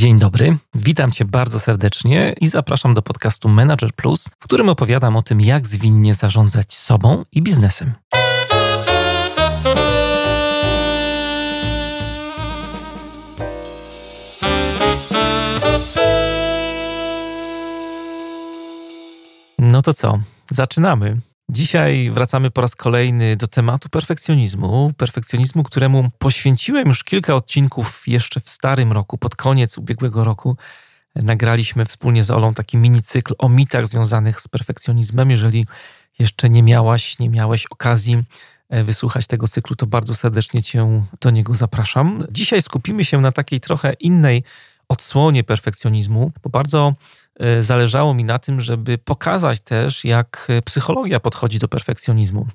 Dzień dobry, witam Cię bardzo serdecznie i zapraszam do podcastu Manager Plus, w którym opowiadam o tym, jak zwinnie zarządzać sobą i biznesem. No to co? Zaczynamy. Dzisiaj wracamy po raz kolejny do tematu perfekcjonizmu. Perfekcjonizmu, któremu poświęciłem już kilka odcinków jeszcze w starym roku, pod koniec ubiegłego roku. Nagraliśmy wspólnie z Olą taki mini cykl o mitach związanych z perfekcjonizmem. Jeżeli jeszcze nie miałaś, nie miałeś okazji e, wysłuchać tego cyklu, to bardzo serdecznie Cię do niego zapraszam. Dzisiaj skupimy się na takiej trochę innej odsłonie perfekcjonizmu, bo bardzo zależało mi na tym, żeby pokazać też, jak psychologia podchodzi do perfekcjonizmu.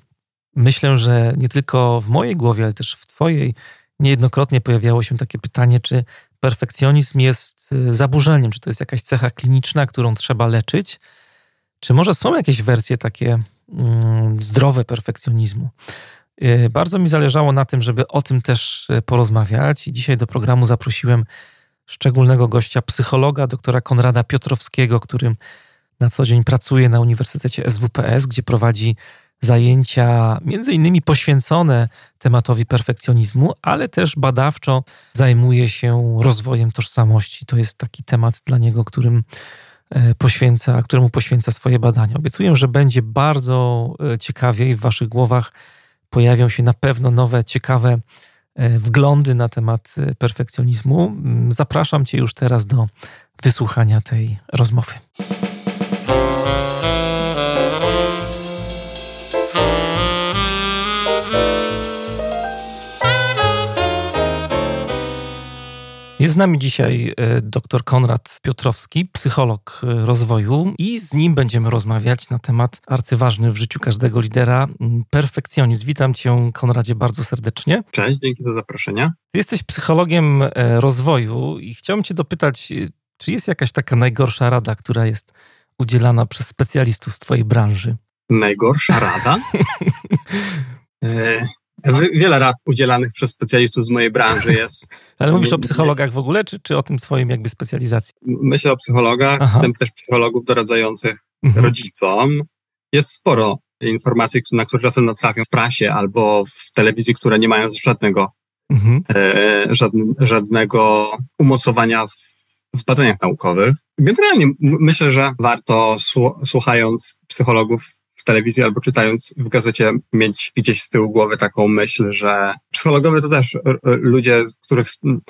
Myślę, że nie tylko w mojej głowie, ale też w Twojej niejednokrotnie pojawiało się takie pytanie, czy perfekcjonizm jest e, zaburzeniem, czy to jest jakaś cecha kliniczna, którą trzeba leczyć, czy może są jakieś wersje takie mm, zdrowe perfekcjonizmu. E, bardzo mi zależało na tym, żeby o tym też porozmawiać i dzisiaj do programu zaprosiłem szczególnego gościa, psychologa, doktora Konrada Piotrowskiego, którym na co dzień pracuje na Uniwersytecie SWPS, gdzie prowadzi zajęcia między innymi poświęcone tematowi perfekcjonizmu, ale też badawczo zajmuje się rozwojem tożsamości. To jest taki temat dla niego, którym e, poświęca, któremu poświęca swoje badania. Obiecuję, że będzie bardzo e, ciekawie i w waszych głowach pojawią się na pewno nowe, ciekawe wglądy na temat e, perfekcjonizmu. Mm, zapraszam Cię już teraz do wysłuchania tej rozmowy. Jest z nami dzisiaj e, dr Konrad Piotrowski, psycholog e, rozwoju, i z nim będziemy rozmawiać na temat arcyważny w życiu każdego lidera perfekcjonizm. Witam Cię, Konradzie, bardzo serdecznie. Cześć, dzięki za zaproszenie. Ty jesteś psychologiem e, rozwoju i chciałbym Cię dopytać, czy jest jakaś taka najgorsza rada, która jest udzielana przez specjalistów z Twojej branży? Najgorsza rada? Wiele rad udzielanych przez specjalistów z mojej branży jest. Ale mówisz o psychologach w ogóle, czy, czy o tym swoim jakby specjalizacji? Myślę o psychologach, Aha. w tym też psychologów doradzających mhm. rodzicom. Jest sporo informacji, na które czasem natrafią w prasie albo w telewizji, które nie mają żadnego, mhm. e, żadnego umocowania w, w badaniach naukowych. Generalnie myślę, że warto słuchając psychologów telewizji albo czytając w gazecie mieć gdzieś z tyłu głowy taką myśl, że psychologowie to też ludzie, których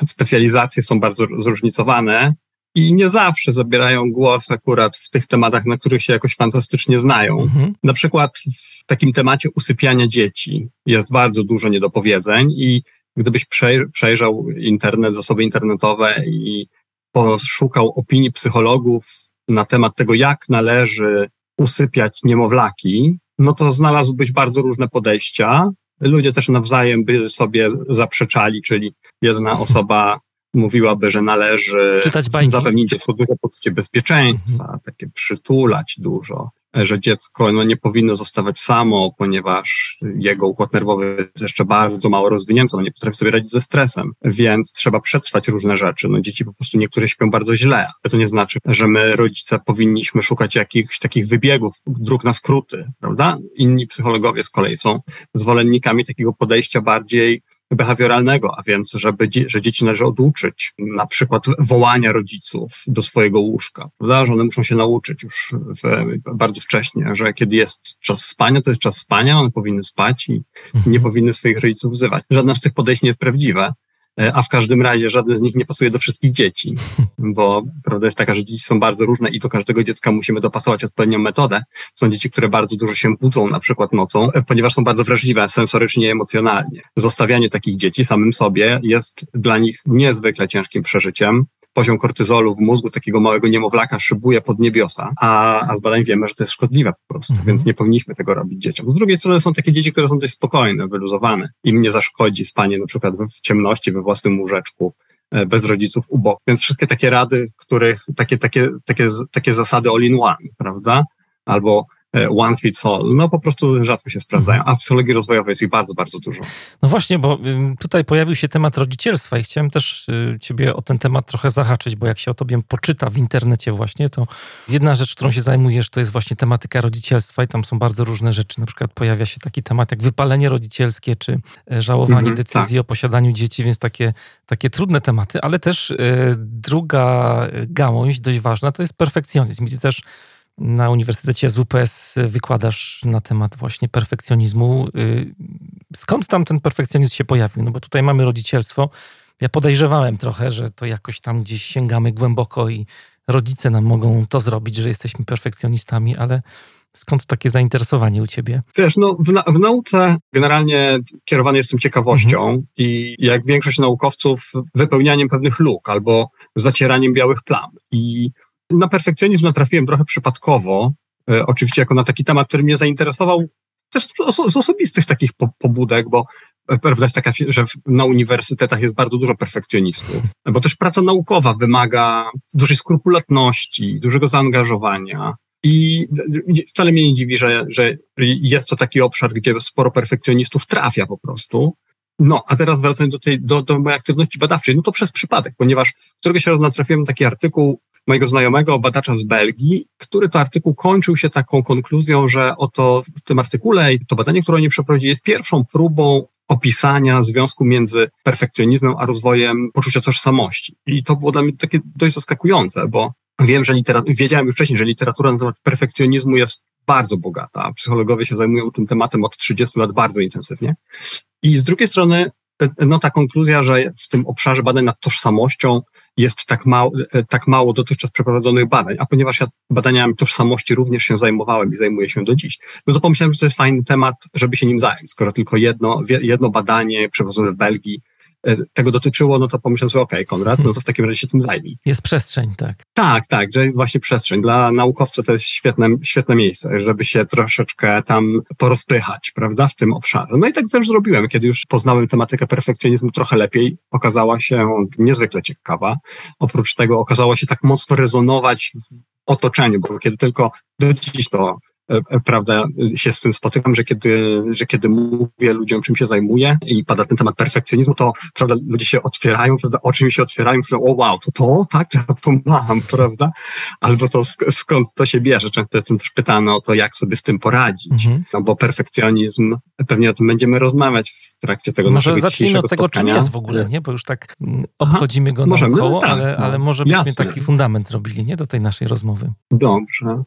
specjalizacje są bardzo zróżnicowane i nie zawsze zabierają głos akurat w tych tematach, na których się jakoś fantastycznie znają. Mhm. Na przykład w takim temacie usypiania dzieci jest bardzo dużo niedopowiedzeń i gdybyś przejrzał internet, zasoby internetowe i poszukał opinii psychologów na temat tego, jak należy usypiać niemowlaki, no to znalazłbyś bardzo różne podejścia. Ludzie też nawzajem by sobie zaprzeczali, czyli jedna osoba mówiłaby, że należy zapewnić dziecku duże poczucie bezpieczeństwa, mhm. takie przytulać dużo że dziecko no, nie powinno zostawać samo, ponieważ jego układ nerwowy jest jeszcze bardzo mało rozwinięty, no nie potrafi sobie radzić ze stresem, więc trzeba przetrwać różne rzeczy. No, dzieci po prostu niektóre śpią bardzo źle, ale to nie znaczy, że my, rodzice, powinniśmy szukać jakichś takich wybiegów, dróg na skróty, prawda? Inni psychologowie z kolei są zwolennikami takiego podejścia bardziej behawioralnego, a więc, żeby, że dzieci należy oduczyć, na przykład wołania rodziców do swojego łóżka, prawda? że one muszą się nauczyć już w, bardzo wcześnie, że kiedy jest czas spania, to jest czas spania, one powinny spać i mhm. nie powinny swoich rodziców wzywać. Żadne z tych podejść nie jest prawdziwe. E, a w każdym razie żadne z nich nie pasuje do wszystkich dzieci, bo prawda jest taka, że dzieci są bardzo różne i do każdego dziecka musimy dopasować odpowiednią metodę. Są dzieci, które bardzo dużo się budzą na przykład nocą, e, ponieważ są bardzo wrażliwe sensorycznie i emocjonalnie. Zostawianie takich dzieci samym sobie jest dla nich niezwykle ciężkim przeżyciem poziom kortyzolu w mózgu takiego małego niemowlaka szybuje pod niebiosa, a, a z badań wiemy, że to jest szkodliwe po prostu, mhm. więc nie powinniśmy tego robić dzieciom. Z drugiej strony są takie dzieci, które są dość spokojne, wyluzowane. Im nie zaszkodzi spanie na przykład w ciemności, we własnym łóżeczku, e, bez rodziców u boku. Więc wszystkie takie rady, w których takie, takie, takie, takie zasady all in one, prawda? Albo one fits all, no po prostu rzadko się sprawdzają, a w psychologii rozwojowej jest ich bardzo, bardzo dużo. No właśnie, bo tutaj pojawił się temat rodzicielstwa i chciałem też y, ciebie o ten temat trochę zahaczyć, bo jak się o tobie poczyta w internecie właśnie, to jedna rzecz, którą się zajmujesz, to jest właśnie tematyka rodzicielstwa i tam są bardzo różne rzeczy. Na przykład pojawia się taki temat jak wypalenie rodzicielskie, czy e, żałowanie mhm, decyzji tak. o posiadaniu dzieci, więc takie, takie trudne tematy, ale też y, druga gałąź dość ważna to jest perfekcjonizm. I ty też na Uniwersytecie SWPS wykładasz na temat właśnie perfekcjonizmu. Y, skąd tam ten perfekcjonizm się pojawił? No bo tutaj mamy rodzicielstwo. Ja podejrzewałem trochę, że to jakoś tam gdzieś sięgamy głęboko i rodzice nam mogą to zrobić, że jesteśmy perfekcjonistami, ale skąd takie zainteresowanie u ciebie? Wiesz, no w, na, w nauce generalnie kierowany jestem ciekawością mhm. i jak większość naukowców wypełnianiem pewnych luk albo zacieraniem białych plam. I na perfekcjonizm natrafiłem trochę przypadkowo, e, oczywiście jako na taki temat, który mnie zainteresował też z, oso z osobistych takich po pobudek, bo prawda jest taka, że na uniwersytetach jest bardzo dużo perfekcjonistów, bo też praca naukowa wymaga dużej skrupulatności, dużego zaangażowania. I wcale mnie nie dziwi, że, że jest to taki obszar, gdzie sporo perfekcjonistów trafia po prostu. No, a teraz wracając do tej, do, do mojej aktywności badawczej, no to przez przypadek, ponieważ któregoś razu natrafiłem na taki artykuł mojego znajomego, badacza z Belgii, który to artykuł kończył się taką konkluzją, że oto w tym artykule to badanie, które oni przeprowadzili, jest pierwszą próbą opisania związku między perfekcjonizmem a rozwojem poczucia tożsamości. I to było dla mnie takie dość zaskakujące, bo wiem, że literatura, wiedziałem już wcześniej, że literatura na temat perfekcjonizmu jest bardzo bogata. Psychologowie się zajmują tym tematem od 30 lat bardzo intensywnie. I z drugiej strony, no ta konkluzja, że w tym obszarze badań nad tożsamością jest tak mało, e, tak mało dotychczas przeprowadzonych badań, a ponieważ ja badaniami tożsamości również się zajmowałem i zajmuję się do dziś, no to pomyślałem, że to jest fajny temat, żeby się nim zająć, skoro tylko jedno, jedno badanie przeprowadzone w Belgii tego dotyczyło, no to pomyślałem sobie, okej, okay, Konrad, no to w takim razie się tym zajmij. Jest przestrzeń, tak. Tak, tak, że jest właśnie przestrzeń. Dla naukowca to jest świetne, świetne miejsce, żeby się troszeczkę tam porozprychać, prawda, w tym obszarze. No i tak też zrobiłem, kiedy już poznałem tematykę perfekcjonizmu trochę lepiej, okazała się niezwykle ciekawa. Oprócz tego okazała się tak mocno rezonować w otoczeniu, bo kiedy tylko do dziś to E, e, prawda, się z tym spotykam, że kiedy, że kiedy mówię ludziom, czym się zajmuję i pada ten temat perfekcjonizmu, to prawda, ludzie się otwierają, prawda, oczy mi się otwierają, że o wow, to to, tak, ja to mam, prawda, albo to sk skąd to się bierze. Często jestem też pytany o to, jak sobie z tym poradzić, mhm. no bo perfekcjonizm, pewnie o tym będziemy rozmawiać w trakcie tego może naszego zacznijmy od tego, spotkania. czym jest w ogóle, nie, bo już tak obchodzimy go Aha, naokoło, no, tak, ale, no, ale może byśmy jasne. taki fundament zrobili, nie, do tej naszej rozmowy. Dobrze.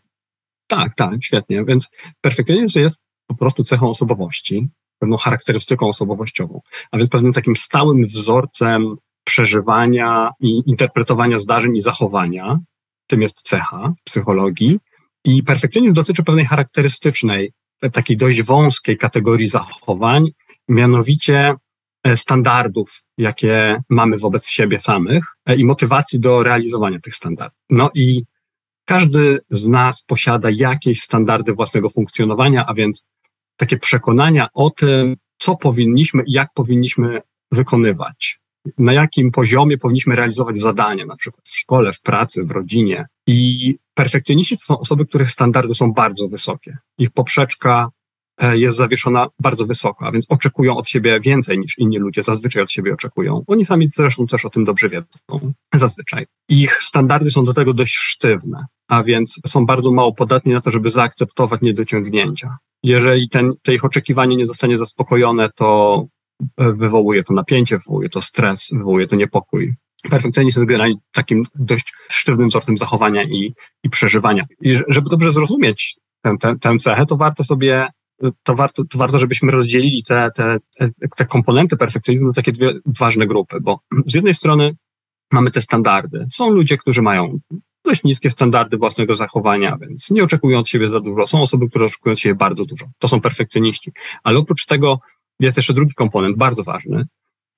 Tak, tak, świetnie. Więc perfekcjonizm jest po prostu cechą osobowości, pewną charakterystyką osobowościową, a więc pewnym takim stałym wzorcem przeżywania i interpretowania zdarzeń i zachowania. Tym jest cecha psychologii. I perfekcjonizm dotyczy pewnej charakterystycznej, takiej dość wąskiej kategorii zachowań, mianowicie e, standardów, jakie mamy wobec siebie samych e, i motywacji do realizowania tych standardów. No i każdy z nas posiada jakieś standardy własnego funkcjonowania, a więc takie przekonania o tym, co powinniśmy i jak powinniśmy wykonywać, na jakim poziomie powinniśmy realizować zadania, na przykład w szkole, w pracy, w rodzinie. I perfekcjoniści to są osoby, których standardy są bardzo wysokie. Ich poprzeczka jest zawieszona bardzo wysoko, a więc oczekują od siebie więcej niż inni ludzie zazwyczaj od siebie oczekują. Oni sami zresztą też o tym dobrze wiedzą, zazwyczaj. Ich standardy są do tego dość sztywne a więc są bardzo mało podatni na to, żeby zaakceptować niedociągnięcia. Jeżeli ten, te ich oczekiwanie nie zostanie zaspokojone, to e, wywołuje to napięcie, wywołuje to stres, wywołuje to niepokój. Perfekcjonizm jest generalnie takim dość sztywnym wzorcem zachowania i, i przeżywania. I żeby dobrze zrozumieć tę, tę, tę cechę, to warto sobie to warto, to warto, żebyśmy rozdzielili te, te, te komponenty perfekcjonizmu na takie dwie ważne grupy, bo z jednej strony mamy te standardy. Są ludzie, którzy mają dość niskie standardy własnego zachowania, więc nie oczekują od siebie za dużo. Są osoby, które oczekują od siebie bardzo dużo. To są perfekcjoniści. Ale oprócz tego jest jeszcze drugi komponent, bardzo ważny,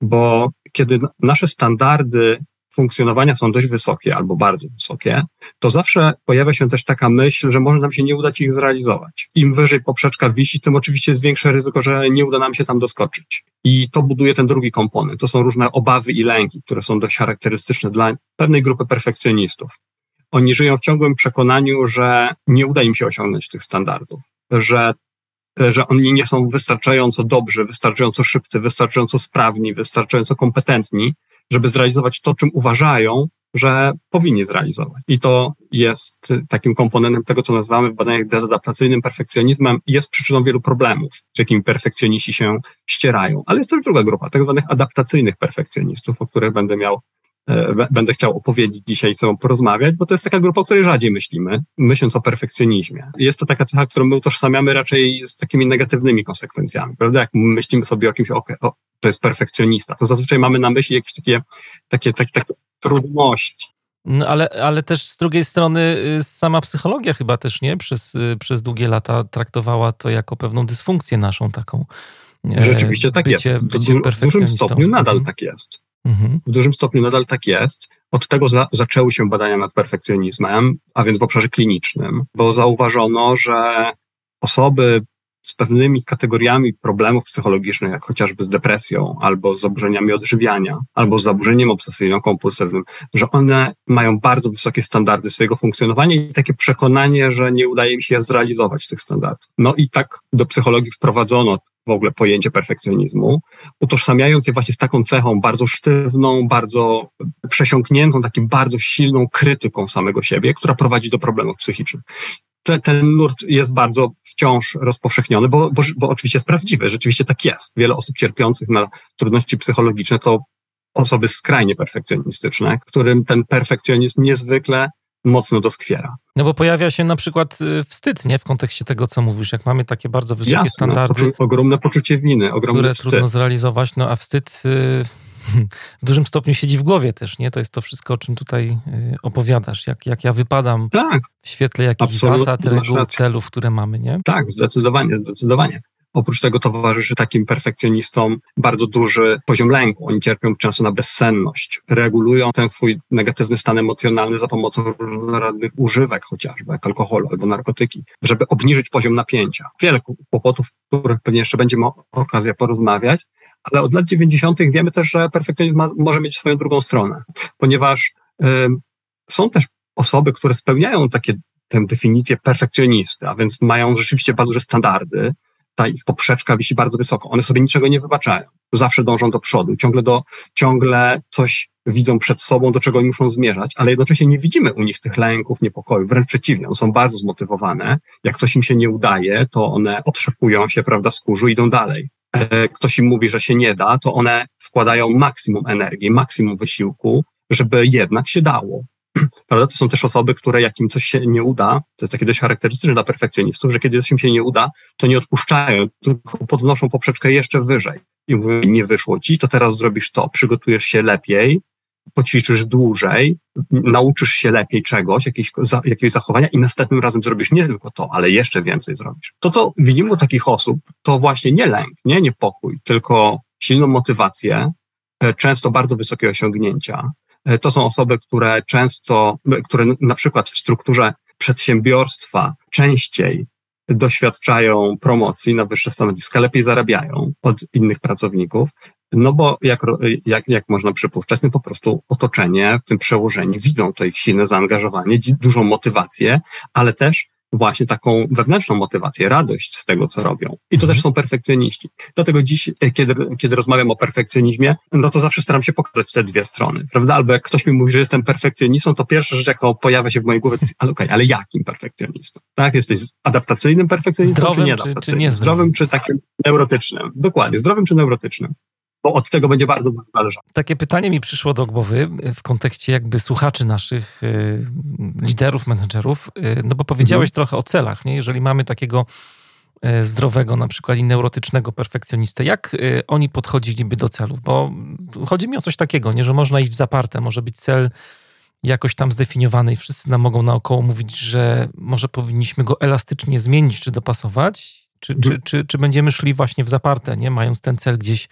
bo kiedy nasze standardy funkcjonowania są dość wysokie albo bardzo wysokie, to zawsze pojawia się też taka myśl, że może nam się nie udać ich zrealizować. Im wyżej poprzeczka wisi, tym oczywiście jest większe ryzyko, że nie uda nam się tam doskoczyć. I to buduje ten drugi komponent. To są różne obawy i lęki, które są dość charakterystyczne dla pewnej grupy perfekcjonistów. oni żyją w ciągłym przekonaniu, że nie uda im się osiągnąć tych standardów, że, że oni nie są wystarczająco dobrzy, wystarczająco szybcy, wystarczająco sprawni, wystarczająco kompetentni, żeby zrealizować to, czym uważają, że powinni zrealizować. I to jest takim komponentem tego, co nazywamy w badaniach dezadaptacyjnym perfekcjonizmem i jest przyczyną wielu problemów, z jakimi perfekcjoniści się ścierają. Ale jest też druga grupa, tak zwanych adaptacyjnych perfekcjonistów, o których będę miał E, będę chciał opowiedzieć dzisiaj, co porozmawiać, bo to jest taka grupa, o której rzadziej myślimy, myśląc o perfekcjonizmie. Jest to taka cecha, którą my utożsamiamy raczej z takimi negatywnymi konsekwencjami, prawda? Jak myślimy sobie o kimś, okay, o, to jest perfekcjonista, to zazwyczaj mamy na myśli jakieś takie, takie, takie, takie trudności. No, ale, ale też z drugiej strony y, sama psychologia chyba też, nie? Przez, y, przez długie lata traktowała to jako pewną dysfunkcję naszą taką. Rzeczywiście tak bycie, jest. Bycie w dużym stopniu nadal mhm. tak jest. Mhm. W dużym stopniu nadal tak jest. Od tego za, zaczęły się badania nad perfekcjonizmem, a więc w obszarze klinicznym, bo zauważono, że osoby z pewnymi kategoriami problemów psychologicznych, jak chociażby z depresją, albo z zaburzeniami odżywiania, albo z zaburzeniem obsesyjno-kompulsywnym, że one mają bardzo wysokie standardy swojego funkcjonowania i takie przekonanie, że nie udaje mi się zrealizować tych standardów. No i tak do psychologii wprowadzono w ogóle pojęcie perfekcjonizmu, utożsamiając je właśnie z taką cechą bardzo sztywną, bardzo przesiąkniętą, takim bardzo silną krytyką samego siebie, która prowadzi do problemów psychicznych. Ten, nurt jest bardzo wciąż rozpowszechniony, bo, bo, bo oczywiście jest prawdziwy, rzeczywiście tak jest. Wiele osób cierpiących na trudności psychologiczne to osoby skrajnie perfekcjonistyczne, którym ten perfekcjonizm niezwykle mocno doskwiera. No bo pojawia się na przykład y, wstyd, nie? W kontekście tego, co mówisz, jak mamy takie bardzo wysokie Jasne, standardy. ogromne poczucie winy, ogromny które wstyd. trudno zrealizować, no a wstyd y, w dużym stopniu siedzi w głowie też, nie? To jest to wszystko, o czym tutaj y, opowiadasz. Jak, jak ja wypadam tak, w świetle jakichś zasad, reguł, celów, które mamy, nie? Tak, zdecydowanie, zdecydowanie. Oprócz tego towarzyszy takim perfekcjonistom bardzo duży poziom lęku. Oni cierpią często na bezsenność. Regulują ten swój negatywny stan emocjonalny za pomocą różnorodnych używek, chociażby jak alkoholu albo narkotyki, żeby obniżyć poziom napięcia. Wiele kłopotów, o których pewnie jeszcze będziemy okazję porozmawiać, ale od lat 90. wiemy też, że perfekcjonizm ma, może mieć swoją drugą stronę, ponieważ y, są też osoby, które spełniają takie tę definicję perfekcjonisty, a więc mają rzeczywiście bardzo duże standardy, ta ich poprzeczka wisi bardzo wysoko. One sobie niczego nie wybaczają. Zawsze dążą do przodu, ciągle, do, ciągle coś widzą przed sobą, do czego muszą zmierzać, ale jednocześnie nie widzimy u nich tych lęków, niepokoju. Wręcz przeciwnie, one są bardzo zmotywowane. Jak coś im się nie udaje, to one otrzepują się, prawda, z kurzu i idą dalej. E, ktoś im mówi, że się nie da, to one wkładają maksimum energii, maksimum wysiłku, żeby jednak się dało. Prawda? To są też osoby, które jak im coś się nie uda, to jest takie dość charakterystyczne dla perfekcjonistów, że kiedy coś im się nie uda, to nie odpuszczają, tylko podnoszą poprzeczkę jeszcze wyżej. I mówią, nie wyszło ci, to teraz zrobisz to, przygotujesz się lepiej, poćwiczysz dłużej, nauczysz się lepiej czegoś, jakiegoś, jakiegoś zachowania i następnym razem zrobisz nie tylko to, ale jeszcze więcej zrobisz. To, co u takich osób, to właśnie nie lęk, nie niepokój, tylko silną motywację, e, często bardzo wysokie osiągnięcia, E, to są osoby, które często, które na przykład w strukturze przedsiębiorstwa częściej doświadczają promocji na wyższe stanowiska, lepiej zarabiają od innych pracowników, no bo jak, jak, jak można przypuszczać, no po prostu otoczenie w tym przełożeniu widzą to ich silne zaangażowanie, dużą motywację, ale też właśnie taką wewnętrzną motywację, radość z tego, co robią. I to mhm. też są perfekcjoniści. Dlatego dziś, e, kiedy, kiedy rozmawiam o perfekcjonizmie, no to zawsze staram się pokazać te dwie strony, prawda? Albo jak ktoś mi mówi, że jestem perfekcjonistą, to pierwsza rzecz, jaka pojawia się w mojej głowie, to jest, ale okej, okay, ale jakim perfekcjonistą? Tak? Jesteś adaptacyjnym perfekcjonistą, zdrowym, czy nieadaptacyjnym? Czy, czy nie zdrowym, czy takim neurotycznym? Dokładnie, zdrowym czy neurotycznym bo od tego będzie bardzo dużo zależało. Takie pytanie mi przyszło do głowy w kontekście jakby słuchaczy naszych y, liderów, menedżerów, y, no bo powiedziałeś mhm. trochę o celach, nie? Jeżeli mamy takiego y, zdrowego, na przykład i neurotycznego perfekcjonistę, jak oni podchodziliby do celów? Bo chodzi mi o coś takiego, nie, że można iść w zaparte, może być cel jakoś tam zdefiniowany i wszyscy nam mogą naokoło mówić, że może powinniśmy go elastycznie zmienić czy dopasować, czy, czy, mhm. czy, czy będziemy szli właśnie w zaparte, nie? mając ten cel gdzieś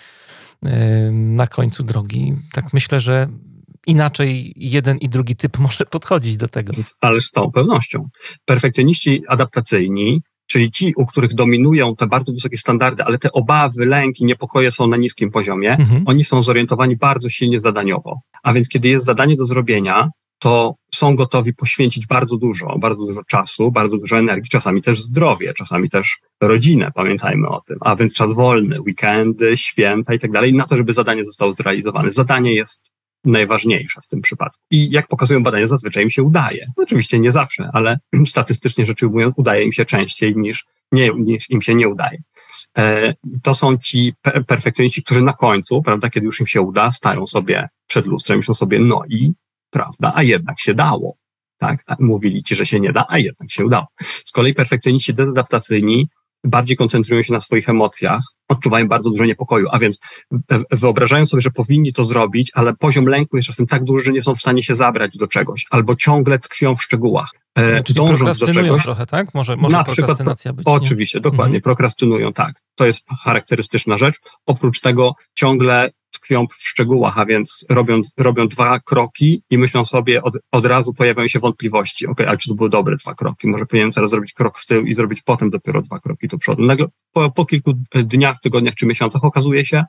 na końcu drogi. Tak myślę, że inaczej jeden i drugi typ może podchodzić do tego. Ale z całą pewnością. Perfekcjoniści adaptacyjni, czyli ci, u których dominują te bardzo wysokie standardy, ale te obawy, lęki, niepokoje są na niskim poziomie, mhm. oni są zorientowani bardzo silnie zadaniowo. A więc kiedy jest zadanie do zrobienia, to są gotowi poświęcić bardzo dużo, bardzo dużo czasu, bardzo dużo energii, czasami też zdrowie, czasami też rodzinę, pamiętajmy o tym, a więc czas wolny, weekendy, święta i tak dalej, na to, żeby zadanie zostało zrealizowane. Zadanie jest najważniejsze w tym przypadku. I jak pokazują badania, zazwyczaj im się udaje. Oczywiście nie zawsze, ale statystycznie rzecz ujmując, udaje im się częściej niż, nie, niż im się nie udaje. E, to są ci perfekcjoniści, którzy na końcu, prawda, kiedy już im się uda, stają sobie przed lustrem, myślą sobie, no i prawda, a jednak się dało. Tak? Mówili ci, że się nie da, a jednak się udało. Z kolei perfekcjoniści dezadaptacyjni bardziej koncentrują się na swoich emocjach, odczuwają bardzo dużo niepokoju, a więc wyobrażają sobie, że powinni to zrobić, ale poziom lęku jest czasem tak duży, że nie są w stanie się zabrać do czegoś, albo ciągle tkwią w szczegółach. E, Czyli dążąc do czegoś. trochę, tak? Może, może na przykład, być. Oczywiście, nie? dokładnie, mhm. prokrastynują, tak. To jest charakterystyczna rzecz. Oprócz tego ciągle tkwią w szczegółach, a więc robią, robią dwa kroki i myślą sobie, od, od razu pojawiają się wątpliwości. Ok, ale czy to były dobre dwa kroki? Może powinienem teraz zrobić krok w tył i zrobić potem dopiero dwa kroki do przodu. Nagle po, po kilku dniach, tygodniach czy miesiącach okazuje się,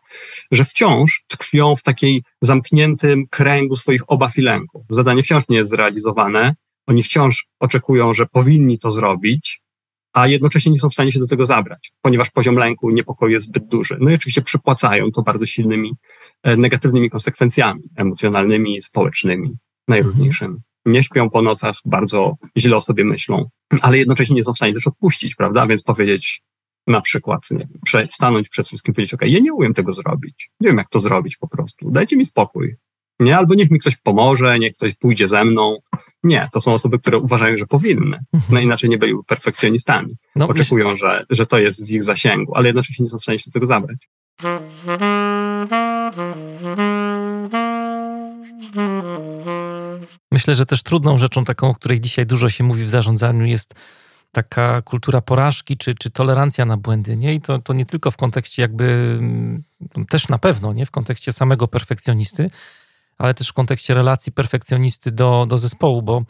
że wciąż tkwią w takiej zamkniętym kręgu swoich obaw i lęków. Zadanie wciąż nie jest zrealizowane. Oni wciąż oczekują, że powinni to zrobić, a jednocześnie nie są w stanie się do tego zabrać, ponieważ poziom lęku i niepokoju jest zbyt duży. No i oczywiście przypłacają to bardzo silnymi e, negatywnymi konsekwencjami emocjonalnymi, społecznymi, najróżniejszymi. Nie śpią po nocach, bardzo źle o sobie myślą, ale jednocześnie nie są w stanie też odpuścić, prawda? Więc powiedzieć na przykład, nie stanąć przed wszystkim, powiedzieć, ok, ja nie umiem tego zrobić, nie wiem jak to zrobić po prostu, dajcie mi spokój, nie? Albo niech mi ktoś pomoże, niech ktoś pójdzie ze mną, nie, to są osoby, które uważają, że powinny. Mhm. No inaczej nie byliby perfekcjonistami. No, Oczekują, że, że to jest w ich zasięgu, ale jednocześnie nie są w stanie się do tego zabrać. Myślę, że też trudną rzeczą taką, o której dzisiaj dużo się mówi w zarządzaniu jest taka kultura porażki czy, czy tolerancja na błędy, nie? I to, to nie tylko w kontekście jakby, mm, też na pewno, nie? W kontekście samego perfekcjonisty, ale też w kontekście relacji perfekcjonisty do, do zespołu, bo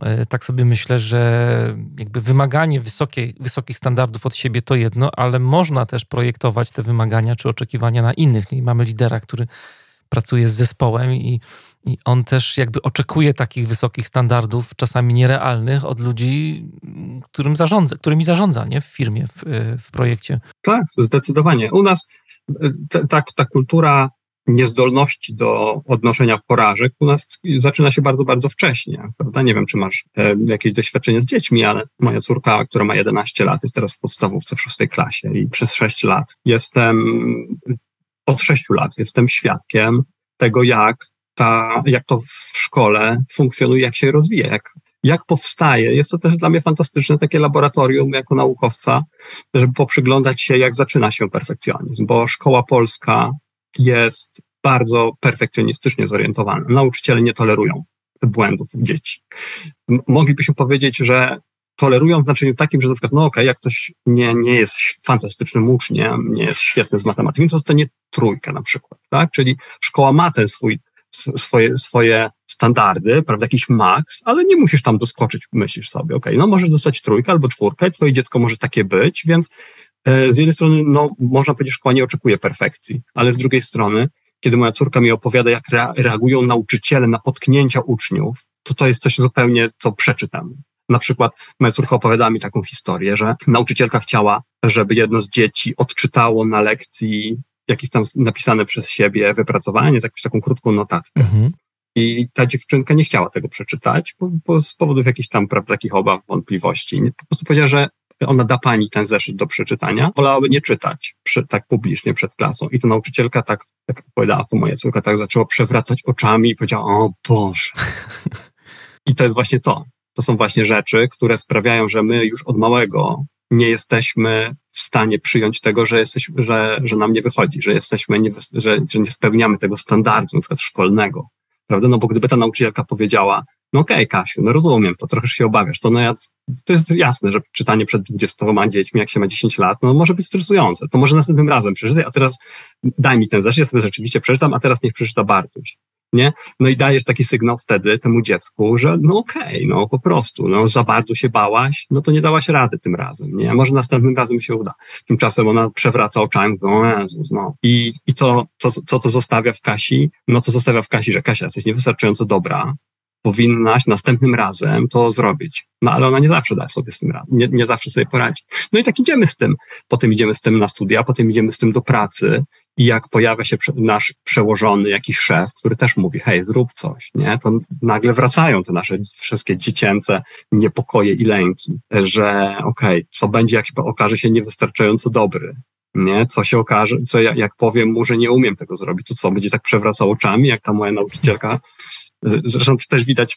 e, tak sobie myślę, że jakby wymaganie wysokiej, wysokich standardów od siebie to jedno, ale można też projektować te wymagania czy oczekiwania na innych. I mamy lidera, który pracuje z zespołem i, i on też jakby oczekuje takich wysokich standardów, czasami nierealnych, od ludzi, którym zarządza, którymi zarządza nie? w firmie, w, w projekcie. Tak, zdecydowanie. U nas e, ta, ta kultura niezdolności do odnoszenia porażek u nas zaczyna się bardzo, bardzo wcześnie, prawda? Nie wiem, czy masz e, jakieś doświadczenie z dziećmi, ale moja córka, która ma 11 lat, jest teraz w podstawówce w szóstej klasie i przez 6 lat jestem, od 6 lat jestem świadkiem tego, jak ta, jak to w szkole funkcjonuje, jak się rozwija, jak, jak powstaje. Jest to też dla mnie fantastyczne takie laboratorium jako naukowca, żeby poprzyglądać się, jak zaczyna się perfekcjonizm, bo szkoła polska jest bardzo perfekcjonistycznie zorientowana. Nauczyciele nie tolerują błędów dzieci. Moglibyśmy powiedzieć, że tolerują w znaczeniu takim, że na przykład, no okej, okay, jak ktoś nie, nie jest fantastycznym uczniem, nie jest świetny z matematyki, to dostanie trójkę na przykład, tak? Czyli szkoła ma ten swój, swoje, swoje standardy, prawda, jakiś maks, ale nie musisz tam doskoczyć, myślisz sobie, okej, okay, no możesz dostać trójkę albo czwórkę, twoje dziecko może takie być, więc z jednej strony, no, można powiedzieć, szkoła nie oczekuje perfekcji, ale z drugiej strony, kiedy moja córka mi opowiada, jak reagują nauczyciele na potknięcia uczniów, to to jest coś zupełnie, co przeczytam. Na przykład moja córka opowiadała mi taką historię, że nauczycielka chciała, żeby jedno z dzieci odczytało na lekcji jakieś tam napisane przez siebie wypracowanie, tak, taką krótką notatkę. Mhm. I ta dziewczynka nie chciała tego przeczytać, bo, bo z powodów jakichś tam prawda, takich obaw, wątpliwości. Po prostu powiedziała, że ona da pani ten zeszyt do przeczytania, wolałaby nie czytać przy, tak publicznie przed klasą. I to nauczycielka tak, jak opowiadała to moja córka, tak zaczęła przewracać oczami i powiedziała, o Boże. I to jest właśnie to. To są właśnie rzeczy, które sprawiają, że my już od małego nie jesteśmy w stanie przyjąć tego, że, jesteśmy, że, że nam nie wychodzi, że jesteśmy, nie, że, że nie spełniamy tego standardu, na przykład szkolnego. Prawda? No bo gdyby ta nauczycielka powiedziała, no okej, okay, Kasiu, no rozumiem to, trochę się obawiasz. To, no ja, to jest jasne, że czytanie przed 20 dziećmi, jak się ma 10 lat, no może być stresujące. To może następnym razem przeczytaj, a teraz daj mi ten zeszyt, ja sobie rzeczywiście przeczytam, a teraz niech przeczyta Bartuś. Nie? No i dajesz taki sygnał wtedy temu dziecku, że no okej, okay, no po prostu, no za bardzo się bałaś, no to nie dałaś rady tym razem, nie? Może następnym razem się uda. Tymczasem ona przewraca oczami, o Jezus, no. I, i co, co, co to zostawia w Kasi? No to zostawia w Kasi, że Kasia jesteś niewystarczająco dobra, powinnaś następnym razem to zrobić. No ale ona nie zawsze da sobie z tym radę, nie, nie zawsze sobie poradzi. No i tak idziemy z tym. Potem idziemy z tym na studia, potem idziemy z tym do pracy i jak pojawia się nasz przełożony, jakiś szef, który też mówi, hej, zrób coś, nie? To nagle wracają te nasze wszystkie dziecięce niepokoje i lęki, że okej, okay, co będzie, jak okaże się niewystarczająco dobry, nie? Co się okaże, co ja, jak powiem mu, że nie umiem tego zrobić, to co, będzie tak przewracał oczami, jak ta moja nauczycielka. Zresztą to też widać,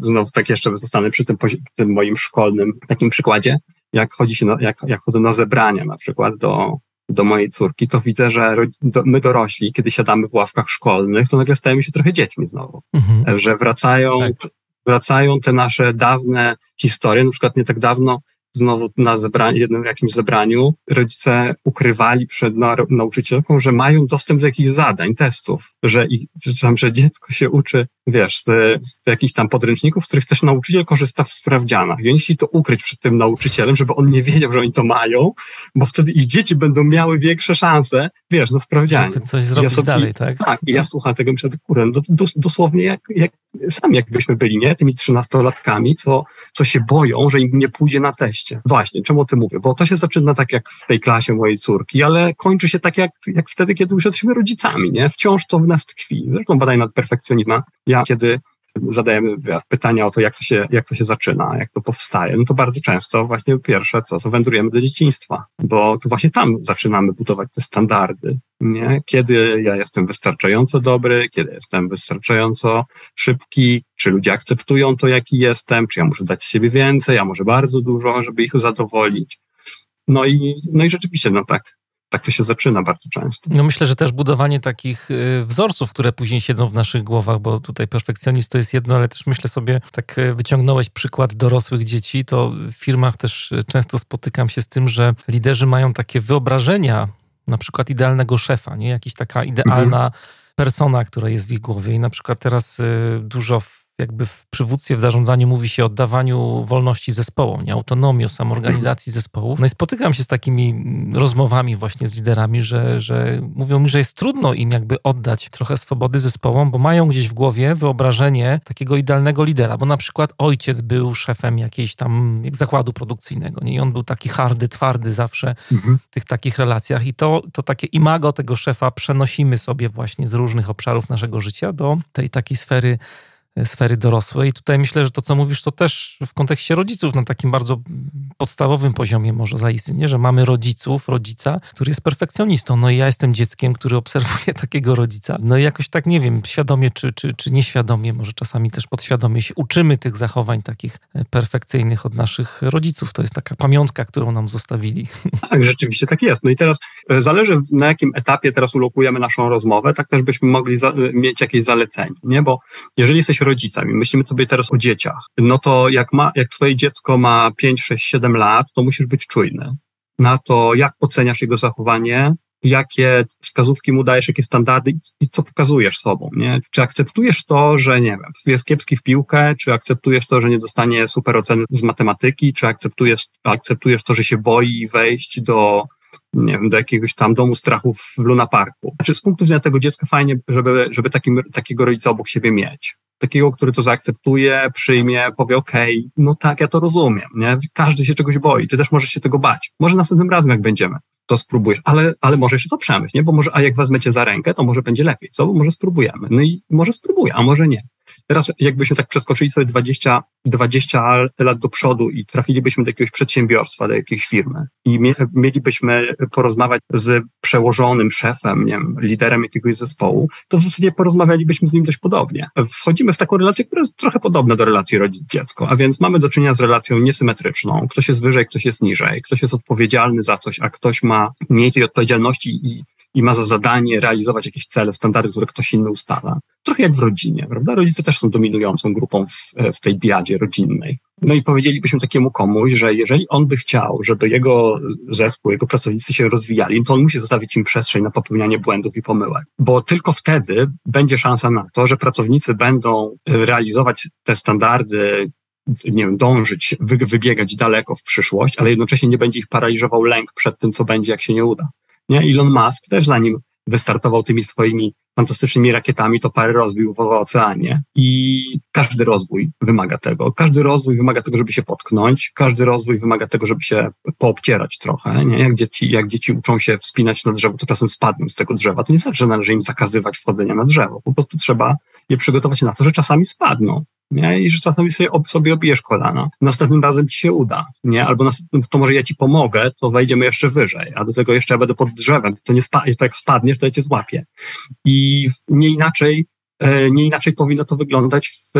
znowu tak jeszcze zostanę przy tym, tym moim szkolnym takim przykładzie, jak chodzi się, na, jak, jak chodzę na zebrania na przykład do, do mojej córki, to widzę, że my dorośli, kiedy siadamy w ławkach szkolnych, to nagle stajemy się trochę dziećmi znowu. Mhm. Że wracają, tak. wracają te nasze dawne historie. Na przykład nie tak dawno znowu na zebraniu, jednym jakimś zebraniu rodzice ukrywali przed nauczycielką, że mają dostęp do jakichś zadań, testów, że, ich, że, tam, że dziecko się uczy, wiesz, z, z jakichś tam podręczników, w których też nauczyciel korzysta w sprawdzianach. I oni chcieli to ukryć przed tym nauczycielem, żeby on nie wiedział, że oni to mają, bo wtedy ich dzieci będą miały większe szanse, wiesz, na sprawdzianie. Żeby coś zrobić ja sobie, dalej, tak? Tak, i ja słucham tego myślę, kurde, do, do, dosłownie jak, jak sami jakbyśmy byli, nie? Tymi trzynastolatkami, co, co się boją, że im nie pójdzie na teście. Właśnie, czemu o tym mówię? Bo to się zaczyna tak jak w tej klasie mojej córki, ale kończy się tak jak, jak wtedy, kiedy już jesteśmy rodzicami, nie? Wciąż to w nas tkwi. Zresztą badaj nad perfekcjonizmem. Ja kiedy zadajemy pytania o to, jak to, się, jak to się zaczyna, jak to powstaje, no to bardzo często właśnie pierwsze co, to wędrujemy do dzieciństwa, bo to właśnie tam zaczynamy budować te standardy, nie? Kiedy ja jestem wystarczająco dobry, kiedy jestem wystarczająco szybki, czy ludzie akceptują to, jaki jestem, czy ja muszę dać z siebie więcej, a może bardzo dużo, żeby ich zadowolić. No i, no i rzeczywiście, no tak, tak to się zaczyna bardzo często. No myślę, że też budowanie takich y, wzorców, które później siedzą w naszych głowach, bo tutaj perfekcjonizm to jest jedno, ale też myślę sobie, tak y, wyciągnąłeś przykład dorosłych dzieci, to w firmach też y, często spotykam się z tym, że liderzy mają takie wyobrażenia, na przykład idealnego szefa, nie? Jakaś taka idealna mhm. persona, która jest w ich głowie i na przykład teraz dużo jakby w przywództwie, w zarządzaniu mówi się o oddawaniu wolności zespołom, nie? autonomii, o samoorganizacji zespołu. No i spotykam się z takimi rozmowami właśnie z liderami, że, że mówią mi, że jest trudno im jakby oddać trochę swobody zespołom, bo mają gdzieś w głowie wyobrażenie takiego idealnego lidera, bo na przykład ojciec był szefem jakiejś tam jak zakładu produkcyjnego, nie? I on był taki hardy, twardy zawsze mhm. w tych takich relacjach i to, to takie imago tego szefa przenosimy sobie właśnie z różnych obszarów naszego życia do tej takiej sfery sfery dorosłej. I tutaj myślę, że to, co mówisz, to też w kontekście rodziców na takim bardzo podstawowym poziomie może zaistnieć, że mamy rodziców, rodzica, który jest perfekcjonistą. No i ja jestem dzieckiem, który obserwuje takiego rodzica. No i jakoś tak, nie wiem, świadomie czy, czy, czy nieświadomie, może czasami też podświadomie się uczymy tych zachowań takich e, perfekcyjnych od naszych rodziców. To jest taka pamiątka, którą nam zostawili. Tak, rzeczywiście tak jest. No i teraz e, zależy na jakim etapie teraz ulokujemy naszą rozmowę, tak też byśmy mogli za, mieć jakieś zalecenie, nie? Bo jeżeli jesteś rodzicami, myślimy sobie teraz o dzieciach, no to jak, ma, jak twoje dziecko ma 5, 6, 7 lat, to musisz być czujny na to, jak oceniasz jego zachowanie, jakie wskazówki mu dajesz, jakie standardy i co pokazujesz sobą, nie? Czy akceptujesz to, że, nie wiem, jest kiepski w piłkę, czy akceptujesz to, że nie dostanie super oceny z matematyki, czy akceptujesz, akceptujesz to, że się boi wejść do nie wiem, do jakiegoś tam domu strachu w Luna Parku. Znaczy z punktu widzenia tego dziecka fajnie, żeby, żeby takim, takiego rodzica obok siebie mieć takiego, który to zaakceptuje, przyjmie, powie, okay, no tak, ja to rozumiem, nie? Każdy się czegoś boi, ty też możesz się tego bać. Może następnym razem, jak będziemy, to spróbujesz, ale, ale może jeszcze to przemyśl, nie? Bo może, a jak wezmecie za rękę, to może będzie lepiej, co? Bo może spróbujemy. No i może spróbuję, a może nie. Teraz jakbyśmy tak przeskoczyli sobie 20, 20 lat do przodu i trafilibyśmy do jakiegoś przedsiębiorstwa, do jakiejś firmy i mielibyśmy porozmawiać z przełożonym szefem, nie wiem, liderem jakiegoś zespołu, to w zasadzie porozmawialibyśmy z nim dość podobnie. Wchodzimy w taką relację, która jest trochę podobna do relacji rodzic-dziecko, a więc mamy do czynienia z relacją niesymetryczną. Ktoś jest wyżej, ktoś jest niżej, ktoś jest odpowiedzialny za coś, a ktoś ma mniej tej odpowiedzialności i i ma za zadanie realizować jakieś cele, standardy, które ktoś inny ustala. Trochę jak w rodzinie, prawda? Rodzice też są dominującą grupą w, w tej diadzie rodzinnej. No i powiedzielibyśmy takiemu komuś, że jeżeli on by chciał, żeby jego zespół, jego pracownicy się rozwijali, to on musi zostawić im przestrzeń na popełnianie błędów i pomyłek. Bo tylko wtedy będzie szansa na to, że pracownicy będą realizować te standardy, nie wiem, dążyć, wybiegać daleko w przyszłość, ale jednocześnie nie będzie ich paraliżował lęk przed tym, co będzie, jak się nie uda. Nie? Elon Musk też zanim wystartował tymi swoimi fantastycznymi rakietami, to parę rozbił w oceanie. I każdy rozwój wymaga tego. Każdy rozwój wymaga tego, żeby się potknąć. Każdy rozwój wymaga tego, żeby się poobcierać trochę. Nie? Jak, dzieci, jak dzieci uczą się wspinać na drzewo, to czasem spadną z tego drzewa. To nie znaczy, że należy im zakazywać wchodzenia na drzewo. Po prostu trzeba je przygotować na to, że czasami spadną. Nie? I że czasami sobie, sobie obijesz kolana. Następnym razem ci się uda, nie? Albo to może ja ci pomogę, to wejdziemy jeszcze wyżej, a do tego jeszcze ja będę pod drzewem. To nie spa, to jak spadniesz, to ja cię złapię. I nie inaczej, e, nie inaczej powinno to wyglądać w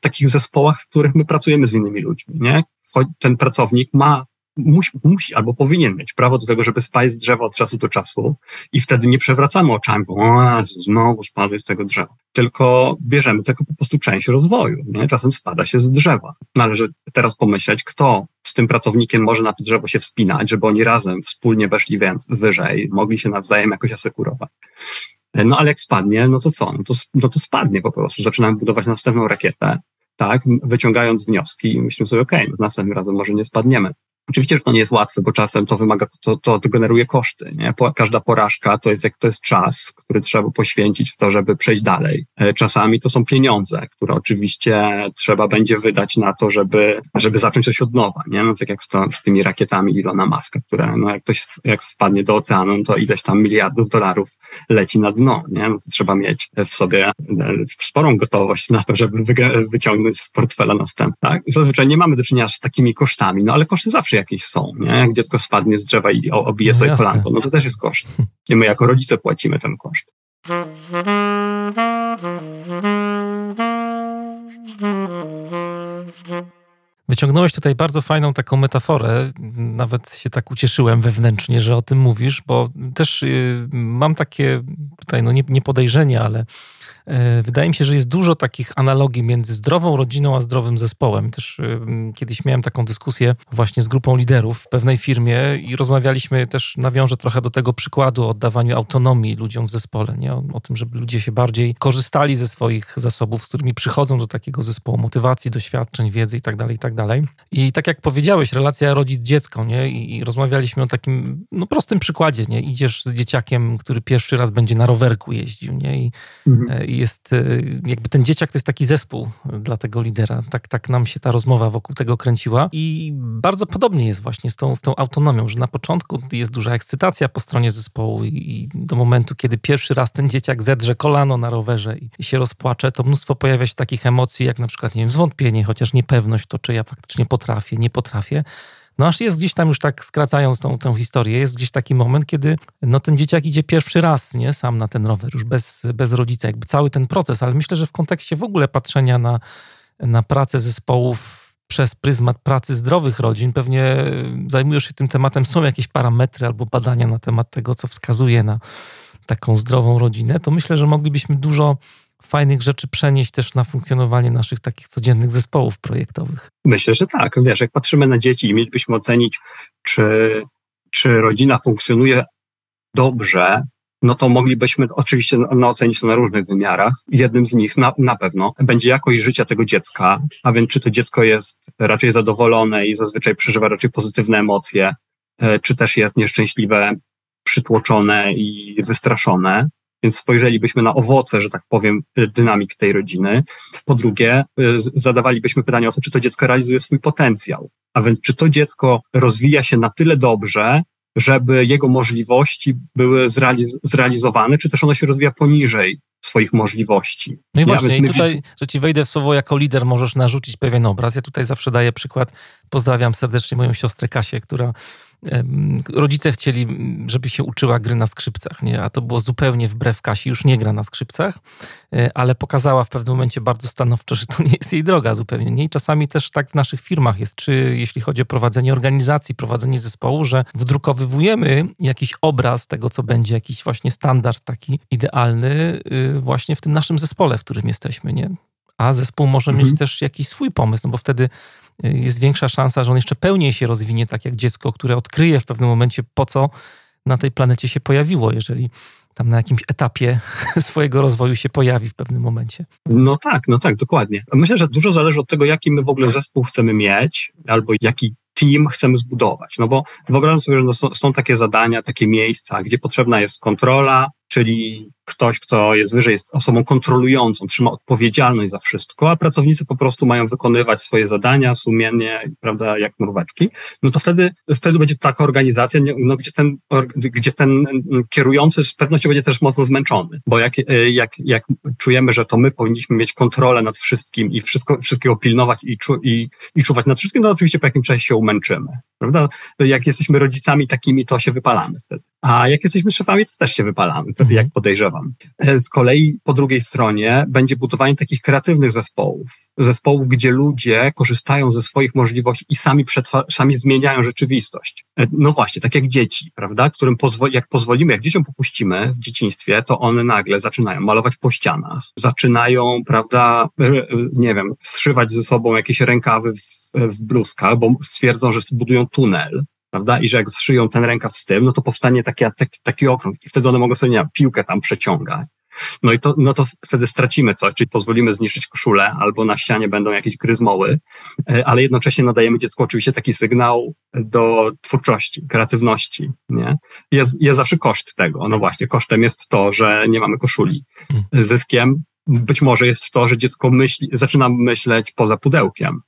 takich zespołach, w których my pracujemy z innymi ludźmi, nie? Ten pracownik ma musi, musi albo powinien mieć prawo do tego, żeby spać z drzewa od czasu do czasu i wtedy nie przewracamy oczami, bo o znowu spadłeś z tego drzewa. Tylko bierzemy tego po prostu część rozwoju. Nie? Czasem spada się z drzewa. Należy teraz pomyśleć, kto z tym pracownikiem może na to drzewo się wspinać, żeby oni razem wspólnie weszli wyżej, mogli się nawzajem jakoś asekurować. No ale jak spadnie, no to co? No to, no to spadnie po prostu. Zaczynamy budować następną rakietę, tak, wyciągając wnioski i myślimy sobie, okej, okay, no następnym razem może nie spadniemy. Oczywiście, że to nie jest łatwe, bo czasem to wymaga, to, to, to generuje koszty. Nie? Każda porażka to jest, jak to jest czas, który trzeba poświęcić w to, żeby przejść dalej. E, czasami to są pieniądze, które oczywiście trzeba będzie wydać na to, żeby, żeby zacząć coś od nowa. Nie? No tak jak z, to, z tymi rakietami Ilona Maska, które no jak ktoś jak wpadnie do oceanu, no to ileś tam miliardów dolarów leci na dno. Nie? No to trzeba mieć w sobie e, sporą gotowość na to, żeby wyciągnąć z portfela następny. Tak? Zazwyczaj nie mamy do czynienia z takimi kosztami, no ale koszty zawsze zawsze jakieś są, nie? Jak dziecko spadnie z drzewa i obije no sobie jasne. kolanko, no to też jest koszt. I my jako rodzice płacimy ten koszt. Wyciągnąłeś tutaj bardzo fajną taką metaforę. Nawet się tak ucieszyłem wewnętrznie, że o tym mówisz, bo też y, mam takie tutaj, no nie, nie podejrzenie, ale wydaje mi się, że jest dużo takich analogii między zdrową rodziną a zdrowym zespołem. Też e, kiedyś miałem taką dyskusję właśnie z grupą liderów w pewnej firmie i rozmawialiśmy też, nawiążę trochę do tego przykładu o oddawaniu autonomii ludziom w zespole, nie? O, o tym, żeby ludzie się bardziej korzystali ze swoich zasobów, z którymi przychodzą do takiego zespołu, motywacji, doświadczeń, wiedzy itd., tak itd. Tak I tak jak powiedziałeś, relacja rodzic-dziecko, nie? I, I, rozmawialiśmy o takim, no prostym przykładzie, nie? Idziesz z dzieciakiem, który pierwszy raz będzie na rowerku jeździł, nie? I, mhm. E, jest e, jakby ten dzieciak to jest taki zespół dla tego lidera. Tak, tak nam się ta rozmowa wokół tego kręciła. I bardzo podobnie jest właśnie z tą, z tą autonomią, że na początku jest duża ekscytacja po stronie zespołu i do momentu, kiedy pierwszy raz ten dzieciak zedrze kolano na rowerze i się rozpłacze, to mnóstwo pojawia się takich emocji, jak na przykład, nie wiem, zwątpienie, chociaż niepewność to, czy ja faktycznie potrafię, nie potrafię. No aż jest gdzieś tam już tak skracając tą, tą historię, jest gdzieś taki moment, kiedy no ten dzieciak idzie pierwszy raz, nie, sam na ten rower, już bez, bez rodzica, jakby cały ten proces, ale myślę, że w kontekście w ogóle patrzenia na, na pracę zespołów przez pryzmat pracy zdrowych rodzin, pewnie zajmujesz się tym tematem, są jakieś parametry albo badania na temat tego, co wskazuje na taką zdrową rodzinę, to myślę, że moglibyśmy dużo fajnych rzeczy przenieść też na funkcjonowanie naszych takich codziennych zespołów projektowych. Myślę, że tak. Wiesz, jak patrzymy na dzieci i mielibyśmy ocenić, czy, czy rodzina funkcjonuje dobrze, no to moglibyśmy oczywiście no, ocenić to na różnych wymiarach. Jednym z nich na, na pewno będzie jakość życia tego dziecka, a więc czy to dziecko jest raczej zadowolone i zazwyczaj przeżywa raczej pozytywne emocje, e, czy też jest nieszczęśliwe, przytłoczone i wystraszone. Więc spojrzelibyśmy na owoce, że tak powiem, dynamiki tej rodziny. Po drugie, y, zadawalibyśmy pytanie o to, czy to dziecko realizuje swój potencjał. A więc, czy to dziecko rozwija się na tyle dobrze, żeby jego możliwości były zrealizowane, czy też ono się rozwija poniżej swoich możliwości. No i właśnie, i tutaj, że ci wejdę w słowo, jako lider możesz narzucić pewien obraz. Ja tutaj zawsze daję przykład, pozdrawiam serdecznie moją siostrę Kasię, która rodzice chcieli, żeby się uczyła gry na skrzypcach, nie? a to było zupełnie wbrew Kasi, już nie gra na skrzypcach, e, ale pokazała w pewnym momencie bardzo stanowczo, że to nie jest jej droga zupełnie. Nie? I czasami też tak w naszych firmach jest, czy jeśli chodzi o prowadzenie organizacji, prowadzenie zespołu, że wdrukowywujemy jakiś obraz tego, co będzie, jakiś właśnie standard taki idealny y, właśnie w tym naszym zespole, w którym jesteśmy, nie? A zespół może mhm. mieć też jakiś swój pomysł, no bo wtedy jest większa szansa, że on jeszcze pełniej się rozwinie, tak jak dziecko, które odkryje w pewnym momencie, po co na tej planecie się pojawiło, jeżeli tam na jakimś etapie swojego rozwoju się pojawi w pewnym momencie. No tak, no tak, dokładnie. Myślę, że dużo zależy od tego, jaki my w ogóle zespół chcemy mieć, albo jaki team chcemy zbudować. No bo wyobrażam sobie, że no są, są takie zadania, takie miejsca, gdzie potrzebna jest kontrola, czyli ktoś, kto jest wyżej, jest osobą kontrolującą, trzyma odpowiedzialność za wszystko, a pracownicy po prostu mają wykonywać swoje zadania sumiennie, prawda, jak mróweczki, no to wtedy, wtedy będzie taka organizacja, no, gdzie, ten, gdzie ten kierujący z pewnością będzie też mocno zmęczony, bo jak, jak, jak czujemy, że to my powinniśmy mieć kontrolę nad wszystkim i wszystko, wszystkiego pilnować i, czu, i, i czuwać nad wszystkim, to oczywiście po jakimś czasie się umęczymy, prawda? Jak jesteśmy rodzicami takimi, to się wypalamy wtedy. A jak jesteśmy szefami, to też się wypalamy, jak podejrzewam. E, z kolei po drugiej stronie będzie budowanie takich kreatywnych zespołów. Zespołów, gdzie ludzie korzystają ze swoich możliwości i sami, sami zmieniają rzeczywistość. E, no właśnie, tak jak dzieci, prawda? Którym pozwo jak pozwolimy, jak dzieciom popuścimy w dzieciństwie, to one nagle zaczynają malować po ścianach, zaczynają, prawda, nie wiem, zszywać ze sobą jakieś rękawy w, w bluzkach, bo stwierdzą, że zbudują tunel prawda? I że jak zszyją ten rękaw z tym, no to powstanie taki, taki, taki okrąg i wtedy one mogą sobie, nie wiem, piłkę tam przeciągać. No i to, no to wtedy stracimy coś, czyli pozwolimy zniszczyć koszulę, albo na ścianie będą jakieś gryzmoły, e, ale jednocześnie nadajemy dziecku oczywiście taki sygnał do twórczości, kreatywności, nie? Jest, jest zawsze koszt tego. No właśnie, kosztem jest to, że nie mamy koszuli. Zyskiem być może jest to, że dziecko myśli, zaczyna myśleć poza pudełkiem.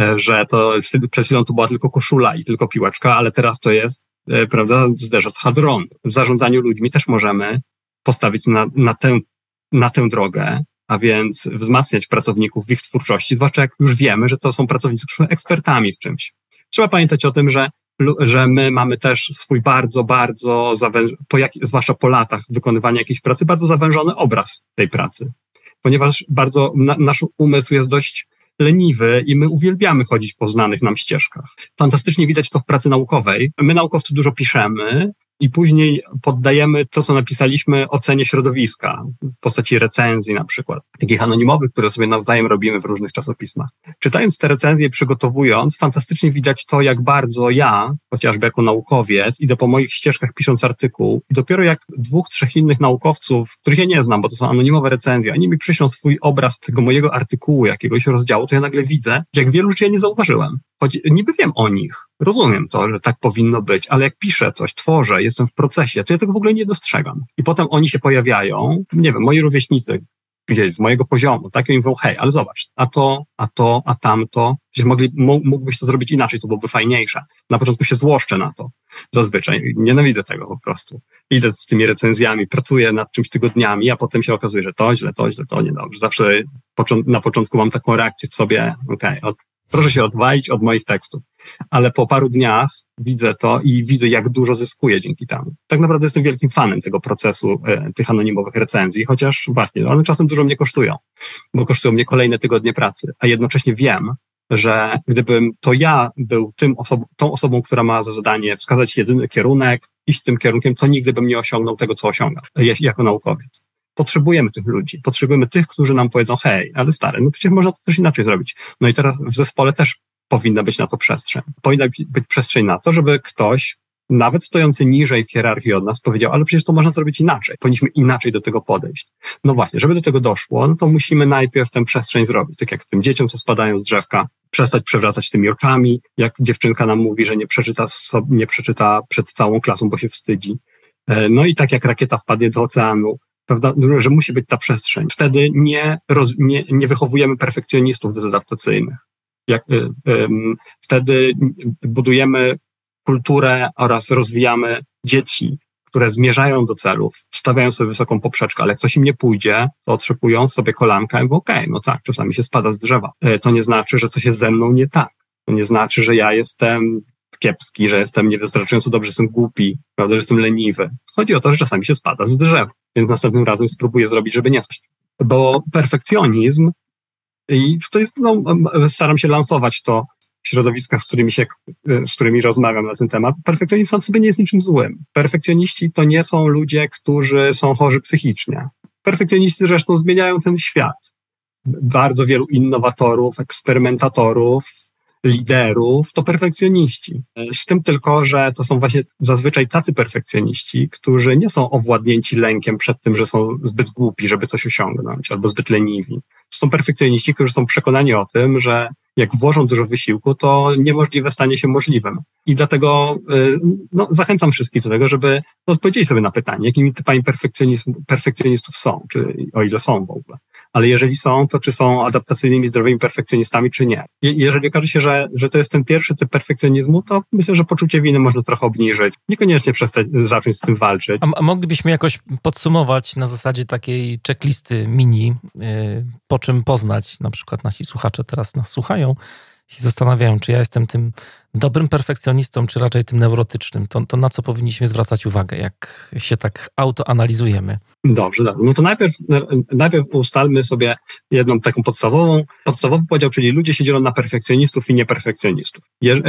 E, że to przed chwilą to była tylko koszula i tylko piłeczka, ale teraz to jest, e, prawda, zderzacz hadron. W zarządzaniu ludźmi też możemy postawić na, na, tę, na tę drogę, a więc wzmacniać pracowników w ich twórczości, zwłaszcza jak już wiemy, że to są pracownicy, którzy są ekspertami w czymś. Trzeba pamiętać o tym, że, że my mamy też swój bardzo, bardzo, po jak, zwłaszcza po latach wykonywania jakiejś pracy, bardzo zawężony obraz tej pracy. Ponieważ bardzo na, nasz umysł jest dość leniwy i my uwielbiamy chodzić po znanych nam ścieżkach. Fantastycznie widać to w pracy naukowej. My naukowcy dużo piszemy, i później poddajemy to, co napisaliśmy, ocenie środowiska w postaci recenzji na przykład, takich anonimowych, które sobie nawzajem robimy w różnych czasopismach. Czytając te recenzje, przygotowując, fantastycznie widać to, jak bardzo ja, chociażby jako naukowiec, idę po moich ścieżkach pisząc artykuł i dopiero jak dwóch, trzech innych naukowców, których ja nie znam, bo to są anonimowe recenzje, oni mi przyślą swój obraz tego mojego artykułu, jakiegoś rozdziału, to ja nagle widzę, jak wielu rzeczy ja nie zauważyłem. Choć niby wiem o nich, rozumiem to, że tak powinno być, ale jak piszę coś, tworzę, jestem w procesie, to ja tego w ogóle nie dostrzegam. I potem oni się pojawiają, nie wiem, moi rówieśnicy gdzieś z mojego poziomu, tak? I mówią, hej, ale zobacz, a to, a to, a tamto, przecież mogli, mógłbyś to zrobić inaczej, to byłoby fajniejsze. Na początku się złoszczę na to. Zazwyczaj nienawidzę tego po prostu. Idę z tymi recenzjami, pracuję nad czymś tygodniami, a potem się okazuje, że to źle, to źle, to niedobrze. Zawsze na początku mam taką reakcję w sobie, okej, okay, proszę się odwalić od moich tekstów. Ale po paru dniach widzę to i widzę, jak dużo zyskuję dzięki temu. Tak naprawdę jestem wielkim fanem tego procesu, e, tych anonimowych recenzji, chociaż właśnie, one czasem dużo mnie kosztują, bo kosztują mnie kolejne tygodnie pracy, a jednocześnie wiem, że gdybym to ja był tym osobą, tą osobą, która ma za zadanie wskazać jedyny kierunek, iść tym kierunkiem, to nigdy bym nie osiągnął tego, co osiągam jako naukowiec potrzebujemy tych ludzi. Potrzebujemy tych, którzy nam powiedzą, hej, ale stary, no przecież można to też inaczej zrobić. No i teraz w zespole też powinna być na to przestrzeń. Powinna być przestrzeń na to, żeby ktoś, nawet stojący niżej w hierarchii od nas, powiedział, ale przecież to można zrobić inaczej. Powinniśmy inaczej do tego podejść. No właśnie, żeby do tego doszło, no to musimy najpierw tę przestrzeń zrobić. Tak jak tym dzieciom, co spadają z drzewka, przestać przewracać tymi oczami, jak dziewczynka nam mówi, że nie przeczyta, nie przeczyta przed całą klasą, bo się wstydzi. E, no i tak jak rakieta wpadnie do oceanu, prawda, że musi być ta przestrzeń. Wtedy nie, roz, nie, nie wychowujemy perfekcjonistów dezadaptacyjnych. Jak, y, y, wtedy budujemy kulturę oraz rozwijamy dzieci, które zmierzają do celów, stawiają sobie wysoką poprzeczkę, ale jak coś im nie pójdzie, to otrzepują sobie kolanka i mówią, okej, okay, no tak, czasami się spada z drzewa. Y, to nie znaczy, że coś jest ze mną nie tak. To nie znaczy, że ja jestem kiepski, że jestem niewystarczająco dobry, że jestem głupi, prawda, że jestem leniwy. Chodzi o to, że czasami się spada z drzew, więc następnym razem spróbuję zrobić, żeby nie spaść. Bo perfekcjonizm i tutaj no, staram się lansować to w z którymi, się, z którymi rozmawiam na ten temat. Perfekcjonizm sam sobie nie jest niczym złym. Perfekcjoniści to nie są ludzie, którzy są chorzy psychicznie. Perfekcjoniści zresztą zmieniają ten świat. Bardzo wielu innowatorów, eksperymentatorów, liderów to perfekcjoniści. Z tym tylko, że to są właśnie zazwyczaj tacy perfekcjoniści, którzy nie są owładnięci lękiem przed tym, że są zbyt głupi, żeby coś osiągnąć, albo zbyt leniwi. są perfekcjoniści, którzy są przekonani o tym, że jak włożą dużo wysiłku, to niemożliwe stanie się możliwym. I dlatego y, no, zachęcam wszystkich do tego, żeby odpowiedzieć sobie na pytanie, jakimi typami perfekcjonistów są, czy o ile są w ogóle ale jeżeli są, to czy są adaptacyjnymi, zdrowymi perfekcjonistami, czy nie. jeżeli okaże się, że, że to jest ten pierwszy typ perfekcjonizmu, to myślę, że poczucie winy można trochę obniżyć. Niekoniecznie przestać, zacząć z tym walczyć. A, a moglibyśmy jakoś podsumować na zasadzie takiej checklisty mini, yy, po czym poznać, na przykład nasi słuchacze teraz nas słuchają, się zastanawiają, czy ja jestem tym dobrym perfekcjonistą, czy raczej tym neurotycznym. To, to na co powinniśmy zwracać uwagę, jak się tak autoanalizujemy? Dobrze, dobrze. No to najpierw, najpierw ustalmy sobie jedną taką podstawową, podstawowy podział, czyli ludzie się dzielą na perfekcjonistów i nieperfekcjonistów. Je, e,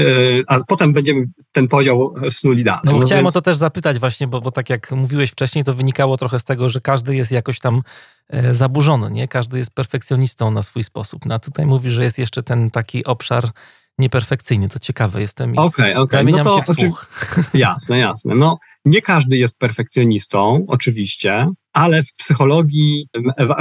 a potem będziemy ten podział snuli dalej. No, no chciałem więc... o to też zapytać właśnie, bo, bo tak jak mówiłeś wcześniej, to wynikało trochę z tego, że każdy jest jakoś tam e, zaburzony, nie? Każdy jest perfekcjonistą na swój sposób. No a tutaj mówisz, że jest jeszcze ten taki obszar nieperfekcyjny. To ciekawe jestem. Okej. Okay, okay. no to się w słuch. Jasne, jasne. No, nie każdy jest perfekcjonistą, oczywiście, ale w psychologii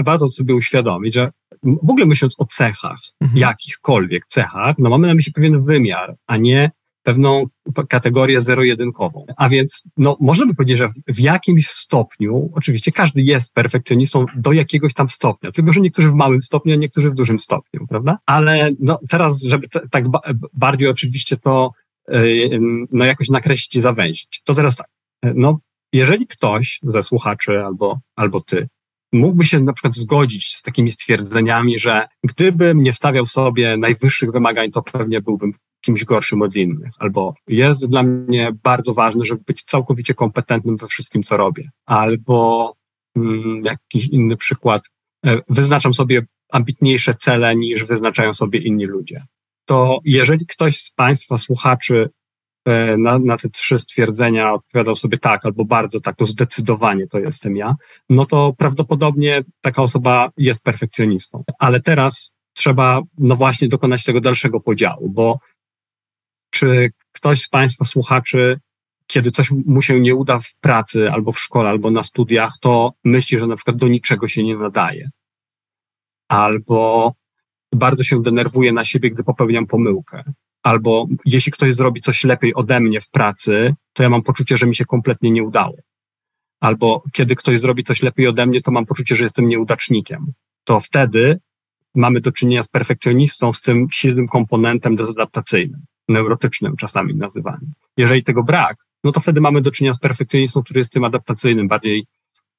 warto sobie uświadomić, że w ogóle myśląc o cechach, mhm. jakichkolwiek cechach, no mamy na myśli pewien wymiar, a nie pewną kategorię zero-jedynkową. A więc no, można by powiedzieć, że w, jakimś stopniu, oczywiście każdy jest perfekcjonistą do jakiegoś tam stopnia, tylko że niektórzy w małym stopniu, a niektórzy w dużym stopniu, prawda? Ale no, teraz, żeby tak ba- bardziej oczywiście to yy, no, jakoś nakreślić i zawęzić, to teraz tak, no, jeżeli ktoś ze słuchaczy albo, albo ty mógłby się na przykład zgodzić z takimi stwierdzeniami, że gdybym nie stawiał sobie najwyższych wymagań, to pewnie byłbym kimś gorszym od innych, albo jest dla mnie bardzo ważne, żeby być całkowicie kompetentnym we wszystkim, co robię, albo mm, jakiś inny przykład, e, wyznaczam sobie ambitniejsze cele niż wyznaczają sobie inni ludzie. To jeżeli ktoś z Państwa słuchaczy e, na, na te trzy stwierdzenia odpowiadał sobie tak, albo bardzo tak, to zdecydowanie to jestem ja, no to prawdopodobnie taka osoba jest perfekcjonistą. Ale teraz trzeba, no właśnie, dokonać tego dalszego podziału, bo czy ktoś z Państwa słuchaczy, kiedy coś mu się nie uda w pracy, albo w szkole, albo na studiach, to myśli, że na przykład do niczego się nie nadaje. Albo bardzo się denerwuje na siebie, gdy popełniam pomyłkę. Albo jeśli ktoś zrobi coś lepiej ode mnie w pracy, to ja mam poczucie, że mi się kompletnie nie udało. Albo kiedy ktoś zrobi coś lepiej ode mnie, to mam poczucie, że jestem nieudacznikiem. To wtedy mamy do czynienia z perfekcjonistą, z tym silnym komponentem dezadaptacyjnym neurotycznym czasami nazywany. Jeżeli tego brak, no to wtedy mamy do czynienia z perfekcjonistą, który jest tym adaptacyjnym, bardziej,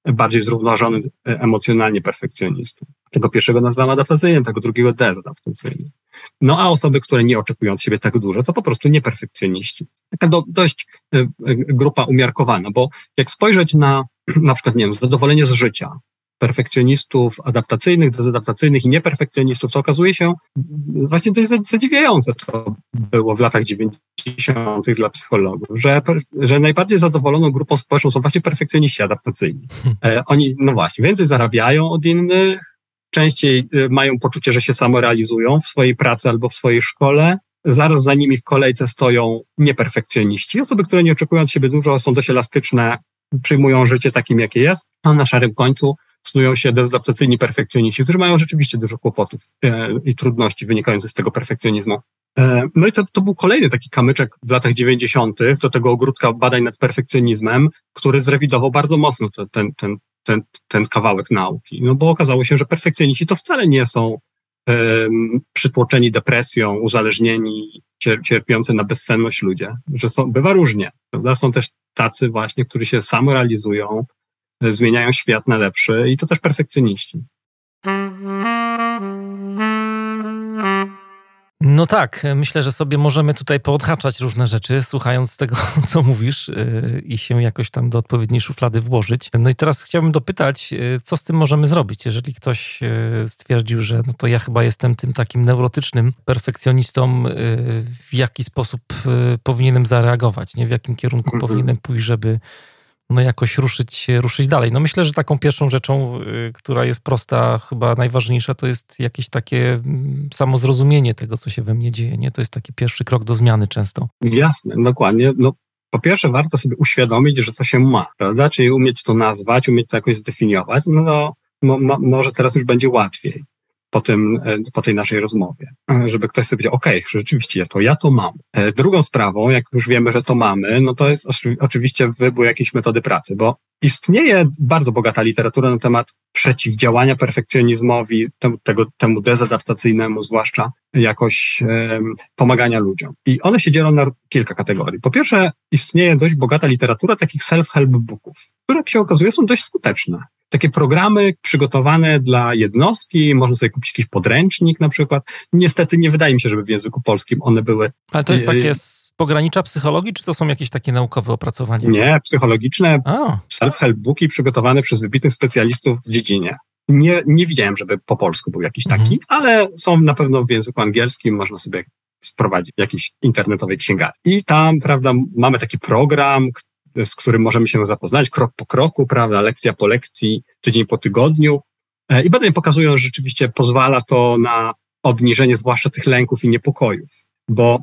bardziej zrównoważony e, emocjonalnie perfekcjonistą. Tego pierwszego nazywam adaptacyjnym, tego drugiego dezadaptacyjnym. No a osoby, które nie oczekują od siebie tak dużo, to po prostu nieperfekcjoniści. Taka do, dość y, y, grupa umiarkowana, bo jak spojrzeć na na przykład, nie wiem, zadowolenie z życia, perfekcjonistów adaptacyjnych, dezadaptacyjnych i nieperfekcjonistów, co okazuje się właśnie dość zadziwiające to było w latach 90. dla psychologów, że, że najbardziej zadowoloną grupą społeczną są właśnie perfekcjoniści adaptacyjni. E, oni, no właśnie, więcej zarabiają od innych, częściej e, mają poczucie, że się samorealizują w swojej pracy albo w swojej szkole, zaraz za nimi w kolejce stoją nieperfekcjoniści, osoby, które nie oczekują od siebie dużo, są dość elastyczne, przyjmują życie takim, jakie jest, a na szarym końcu snują się dezadaptacyjni perfekcjoniści, którzy mają rzeczywiście dużo kłopotów e, i trudności wynikających z tego perfekcjonizmu. E, no i to, to był kolejny taki kamyczek w latach 90. do tego ogródka badań nad perfekcjonizmem, który zrewidował bardzo mocno ten, ten, ten, ten kawałek nauki. No bo okazało się, że perfekcjoniści to wcale nie są um, przytłoczeni depresją, uzależnieni, cierpiący na bezsenność ludzie, że są, bywa różnie, prawda? Są też tacy właśnie, którzy się samorealizują, zmieniają świat na lepszy i to też perfekcjoniści. No tak, myślę, że sobie możemy tutaj poodhaczać różne rzeczy, słuchając tego, co mówisz yy, i się jakoś tam do odpowiedniej szuflady włożyć. No i teraz chciałbym dopytać, yy, co z tym możemy zrobić, jeżeli ktoś yy, stwierdził, że no to ja chyba jestem tym takim neurotycznym perfekcjonistą, w jaki sposób powinienem zareagować, nie? w jakim kierunku mhm. powinienem pójść, żeby no jakoś ruszyć, ruszyć dalej. No myślę, że taką pierwszą rzeczą, y, która jest prosta, chyba najważniejsza, to jest jakieś takie mm, samozrozumienie tego, co się we mnie dzieje. Nie? To jest taki pierwszy krok do zmiany często. Jasne, dokładnie. No, po pierwsze, warto sobie uświadomić, że co się ma, prawda? Czyli umieć to nazwać, umieć to jakoś zdefiniować. No, no może teraz już będzie łatwiej. Po, tym, e, po tej naszej rozmowie, żeby ktoś sobie powiedział, okej, okay, rzeczywiście to ja to mam. E, drugą sprawą, jak już wiemy, że to mamy, no to jest oczywiście wybór jakiejś metody pracy, bo istnieje bardzo bogata literatura na temat przeciwdziałania perfekcjonizmowi, temu, tego, temu dezadaptacyjnemu, zwłaszcza jakoś e, pomagania ludziom. I one się dzielą na kilka kategorii. Po pierwsze, istnieje dość bogata literatura takich self-help booków, które jak się okazuje są dość skuteczne takie programy przygotowane dla jednostki, można sobie kupić jakiś podręcznik na przykład. Niestety nie wydaje mi się, żeby w języku polskim one były. Ale to jest y, takie z pogranicza psychologii, czy to są jakieś takie naukowe opracowania? Nie, psychologiczne self-help booki przygotowane przez wybitnych specjalistów w dziedzinie. Nie, nie widziałem, żeby po polsku był jakiś taki, mhm. ale są na pewno w języku angielskim, można sobie sprowadzić jakiejś internetowej księgarni. I tam, prawda, mamy taki program, z którym możemy się zapoznać krok po kroku, prawda, lekcja po lekcji, tydzień po tygodniu. E, I badania pokazują, że rzeczywiście pozwala to na obniżenie zwłaszcza tych lęków i niepokojów, bo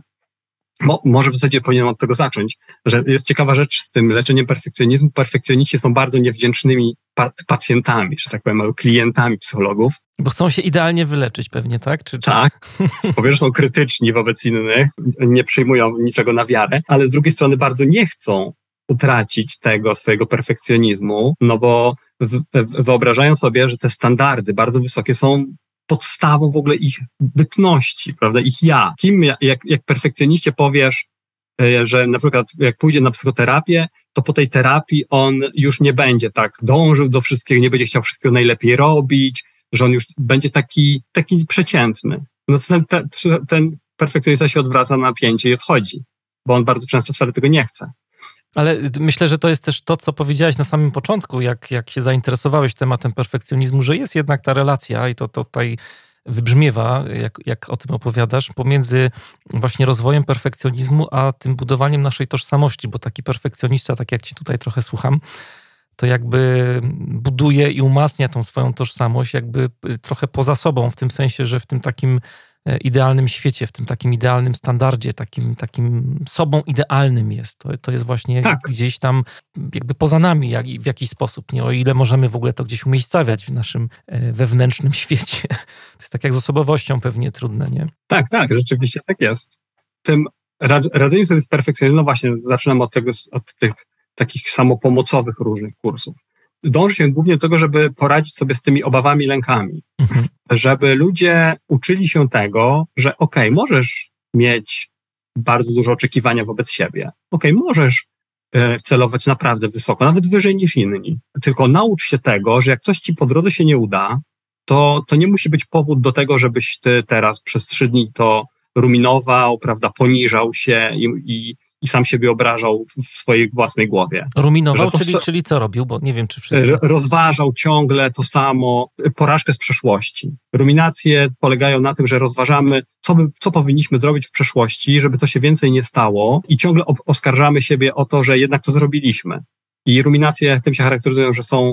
Mo, może w zasadzie powinienem od tego zacząć, że jest ciekawa rzecz z tym leczeniem perfekcjonizmu. Perfekcjoniści są bardzo niewdzięcznymi pa pacjentami, że tak powiem, klientami psychologów. Bo chcą się idealnie wyleczyć pewnie, tak? Czy, czy... Tak. Powie, że są krytyczni wobec innych, nie przyjmują niczego na wiarę, ale z drugiej strony bardzo nie chcą utracić tego swojego perfekcjonizmu, no bo wyobrażają sobie, że te standardy bardzo wysokie są podstawą w ogóle ich bytności, prawda, ich ja. Kim, jak, jak perfekcjoniście powiesz, e, że na przykład jak pójdzie na psychoterapię, to po tej terapii on już nie będzie tak dążył do wszystkiego, nie będzie chciał wszystkiego najlepiej robić, że on już będzie taki, taki przeciętny. No to ten, ten, ten perfekcjonista się odwraca na pięcie i odchodzi, bo on bardzo często wcale tego nie chce. Ale myślę, że to jest też to, co powiedziałeś na samym początku, jak, jak się zainteresowałeś tematem perfekcjonizmu, że jest jednak ta relacja i to, to tutaj wybrzmiewa, jak, jak o tym opowiadasz, pomiędzy właśnie rozwojem perfekcjonizmu, a tym budowaniem naszej tożsamości, bo taki perfekcjonista, tak jak ci tutaj trochę słucham, to jakby buduje i umacnia tą swoją tożsamość, jakby trochę poza sobą, w tym sensie, że w tym takim idealnym świecie, w tym takim idealnym standardzie, takim, takim sobą idealnym jest. To, to jest właśnie tak. gdzieś tam jakby poza nami jak, w jakiś sposób, nie? o ile możemy w ogóle to gdzieś umiejscawiać w naszym e, wewnętrznym świecie. To jest tak jak z osobowością pewnie trudne, nie? Tak, tak, rzeczywiście tak jest. Tym radzeniu sobie z perfekcjonizmem, no właśnie zaczynam od, tego, od tych takich samopomocowych różnych kursów dąży się głównie do tego, żeby poradzić sobie z tymi obawami, lękami. Mhm. Żeby ludzie uczyli się tego, że okej, okay, możesz mieć bardzo duże oczekiwania wobec siebie. Okej, okay, możesz e, celować naprawdę wysoko, nawet wyżej niż inni. Tylko naucz się tego, że jak coś ci po drodze się nie uda, to, to nie musi być powód do tego, żebyś ty teraz przez trzy dni to ruminował, prawda, poniżał się i, i, i sam siebie obrażał w swojej własnej głowie. Ruminował, to, czyli, czyli co robił? Bo nie wiem, czy wszyscy... Rozważał ciągle to samo, porażkę z przeszłości. Ruminacje polegają na tym, że rozważamy, co, by, co powinniśmy zrobić w przeszłości, żeby to się więcej nie stało i ciągle oskarżamy siebie o to, że jednak to zrobiliśmy. I ruminacje tym się charakteryzują, że są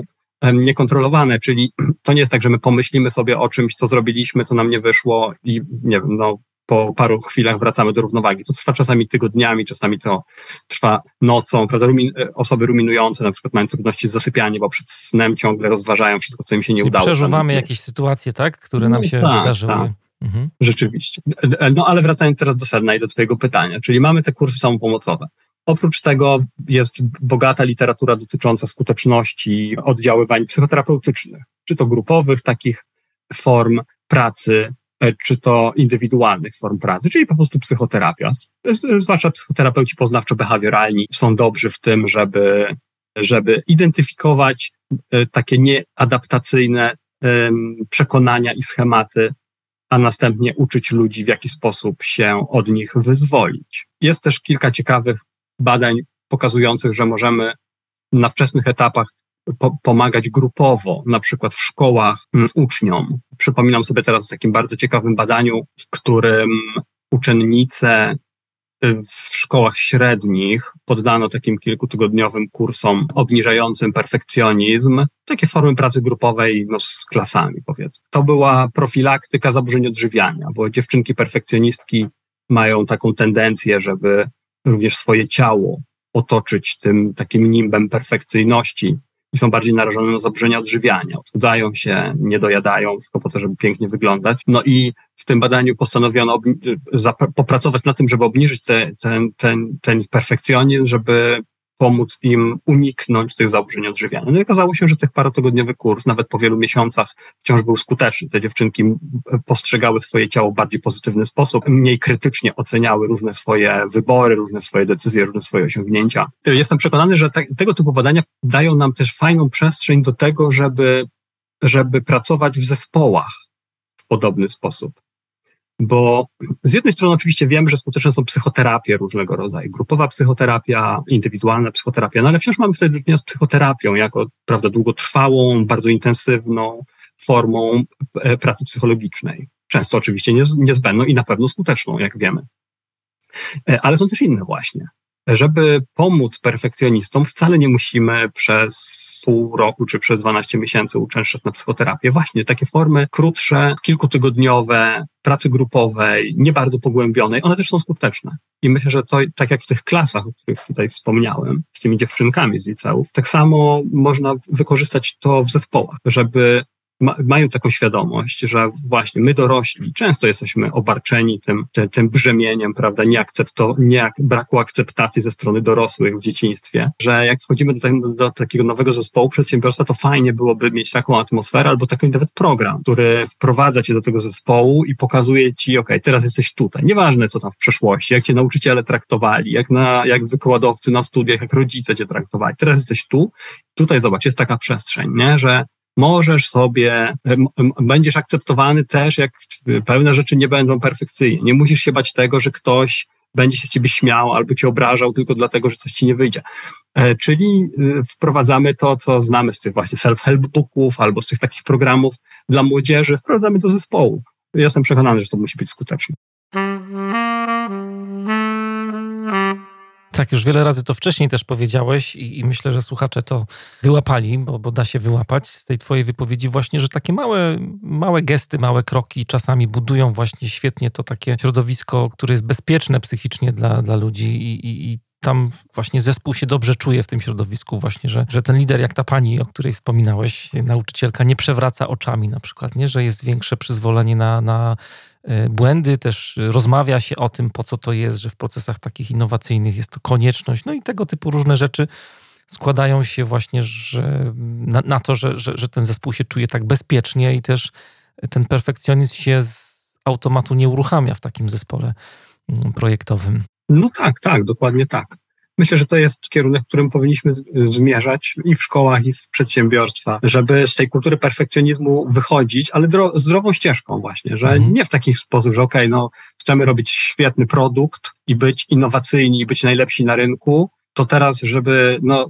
niekontrolowane, czyli to nie jest tak, że my pomyślimy sobie o czymś, co zrobiliśmy, co nam nie wyszło i nie wiem, no po paru chwilach wracamy do równowagi. To trwa czasami tygodniami, czasami to trwa nocą, prawda? Rumin, e, osoby ruminujące na przykład mają trudności z zasypianiem, bo przed snem ciągle rozważają wszystko, co im się nie Czyli udało. Przeżuwamy jakieś sytuacje, tak? Które nam no się tak, wydarzyły. Tak. Mhm. Rzeczywiście. E, no ale wracając teraz do sedna i do Twojego pytania, czyli mamy te kursy samopomocowe. Oprócz tego jest bogata literatura dotycząca skuteczności oddziaływań psychoterapeutycznych, czy to grupowych takich form pracy, E, czy to indywidualnych form pracy, czyli po prostu psychoterapia. Zwłaszcza psychoterapeuci poznawczo-behawioralni są dobrzy w tym, żeby, żeby identyfikować e, takie nieadaptacyjne przekonania i schematy, a następnie uczyć ludzi, w jaki sposób się od nich wyzwolić. Jest też kilka ciekawych badań pokazujących, że możemy na wczesnych etapach po, pomagać grupowo, na przykład w szkołach m, mm, uczniom. Przypominam sobie teraz o takim bardzo ciekawym badaniu, w którym uczennice y, w szkołach średnich poddano takim kilkutygodniowym kursom obniżającym perfekcjonizm, takie formy pracy grupowej no, z klasami, powiedzmy. To była profilaktyka zaburzeń odżywiania, bo dziewczynki perfekcjonistki mają taką tendencję, żeby również swoje ciało otoczyć tym takim nimbem perfekcyjności, i są bardziej narażone na zaburzenia odżywiania. Odchudzają się, nie dojadają tylko po to, żeby pięknie wyglądać. No i w tym badaniu postanowiono popracować na tym, żeby obniżyć te, ten, ten, ten ich perfekcjonizm, żeby pomóc im uniknąć tych zaburzeń odżywiania. No i okazało się, że tych parotygodniowy kurs, nawet po wielu miesiącach, wciąż był skuteczny. Te dziewczynki postrzegały swoje ciało w bardziej pozytywny sposób, mniej krytycznie oceniały różne swoje wybory, różne swoje decyzje, różne swoje osiągnięcia. Jestem przekonany, że te, tego typu badania dają nam też fajną przestrzeń do tego, żeby, żeby pracować w zespołach w podobny sposób. Bo z jednej strony oczywiście wiemy, że skuteczne są psychoterapie różnego rodzaju, grupowa psychoterapia, indywidualna psychoterapia, no ale wciąż mamy wtedy do czynienia z psychoterapią jako, prawda, długotrwałą, bardzo intensywną formą e, pracy psychologicznej. Często oczywiście niezbędną i na pewno skuteczną, jak wiemy. E, ale są też inne właśnie. Żeby pomóc perfekcjonistom, wcale nie musimy przez pół roku czy przez 12 miesięcy uczęszczać na psychoterapię. Właśnie takie formy krótsze, kilkutygodniowe, pracy grupowej, nie bardzo pogłębionej, one też są skuteczne. I myślę, że to, tak jak w tych klasach, o których tutaj wspomniałem, z tymi dziewczynkami z liceów, tak samo można wykorzystać to w zespołach, żeby ma, mają taką świadomość, że właśnie my dorośli często jesteśmy obarczeni tym, tym, tym brzemieniem, prawda, nieakcepto, nie, braku akceptacji ze strony dorosłych w dzieciństwie, że jak wchodzimy do, do, do, takiego nowego zespołu przedsiębiorstwa, to fajnie byłoby mieć taką atmosferę albo taki nawet program, który wprowadza cię do tego zespołu i pokazuje ci, ok, teraz jesteś tutaj. Nieważne, co tam w przeszłości, jak cię nauczyciele traktowali, jak, na, jak wykładowcy na studiach, jak rodzice cię traktowali. Teraz jesteś tu, tutaj zobacz, jest taka przestrzeń, nie? że możesz sobie, będziesz akceptowany też, jak pewne rzeczy nie będą perfekcyjne. Nie musisz się bać tego, że ktoś będzie się z ciebie śmiał albo cię obrażał tylko dlatego, że coś ci nie wyjdzie. E, czyli y, wprowadzamy to, co znamy z tych właśnie self-help booków albo z tych takich programów dla młodzieży, wprowadzamy do zespołu. Jestem przekonany, że to musi być skuteczne. Tak, już wiele razy to wcześniej też powiedziałeś i, i myślę, że słuchacze to wyłapali, bo, bo, da się wyłapać z tej twojej wypowiedzi właśnie, że takie małe, małe gesty, małe kroki czasami budują właśnie świetnie to takie środowisko, które jest bezpieczne psychicznie dla, dla ludzi i, i, i tam właśnie zespół się dobrze czuje w tym środowisku, właśnie, że, że ten lider, jak ta pani, o której wspominałeś, nauczycielka, nie przewraca oczami na przykład, nie? że jest większe przyzwolenie na, na błędy, też rozmawia się o tym, po co to jest, że w procesach takich innowacyjnych jest to konieczność, no i tego typu różne rzeczy składają się właśnie że, na, na to, że, że, że ten zespół się czuje tak bezpiecznie i też ten perfekcjonizm się z automatu nie uruchamia w takim zespole mm, projektowym. No tak, tak, dokładnie tak. Myślę, że to jest kierunek, w którym powinniśmy zmierzać i w szkołach, i w przedsiębiorstwach, żeby z tej kultury perfekcjonizmu wychodzić, ale zdrową ścieżką właśnie, że mhm. nie w taki sposób, że okej, okay, no chcemy robić świetny produkt i być innowacyjni, i być najlepsi na rynku, to teraz, żeby no,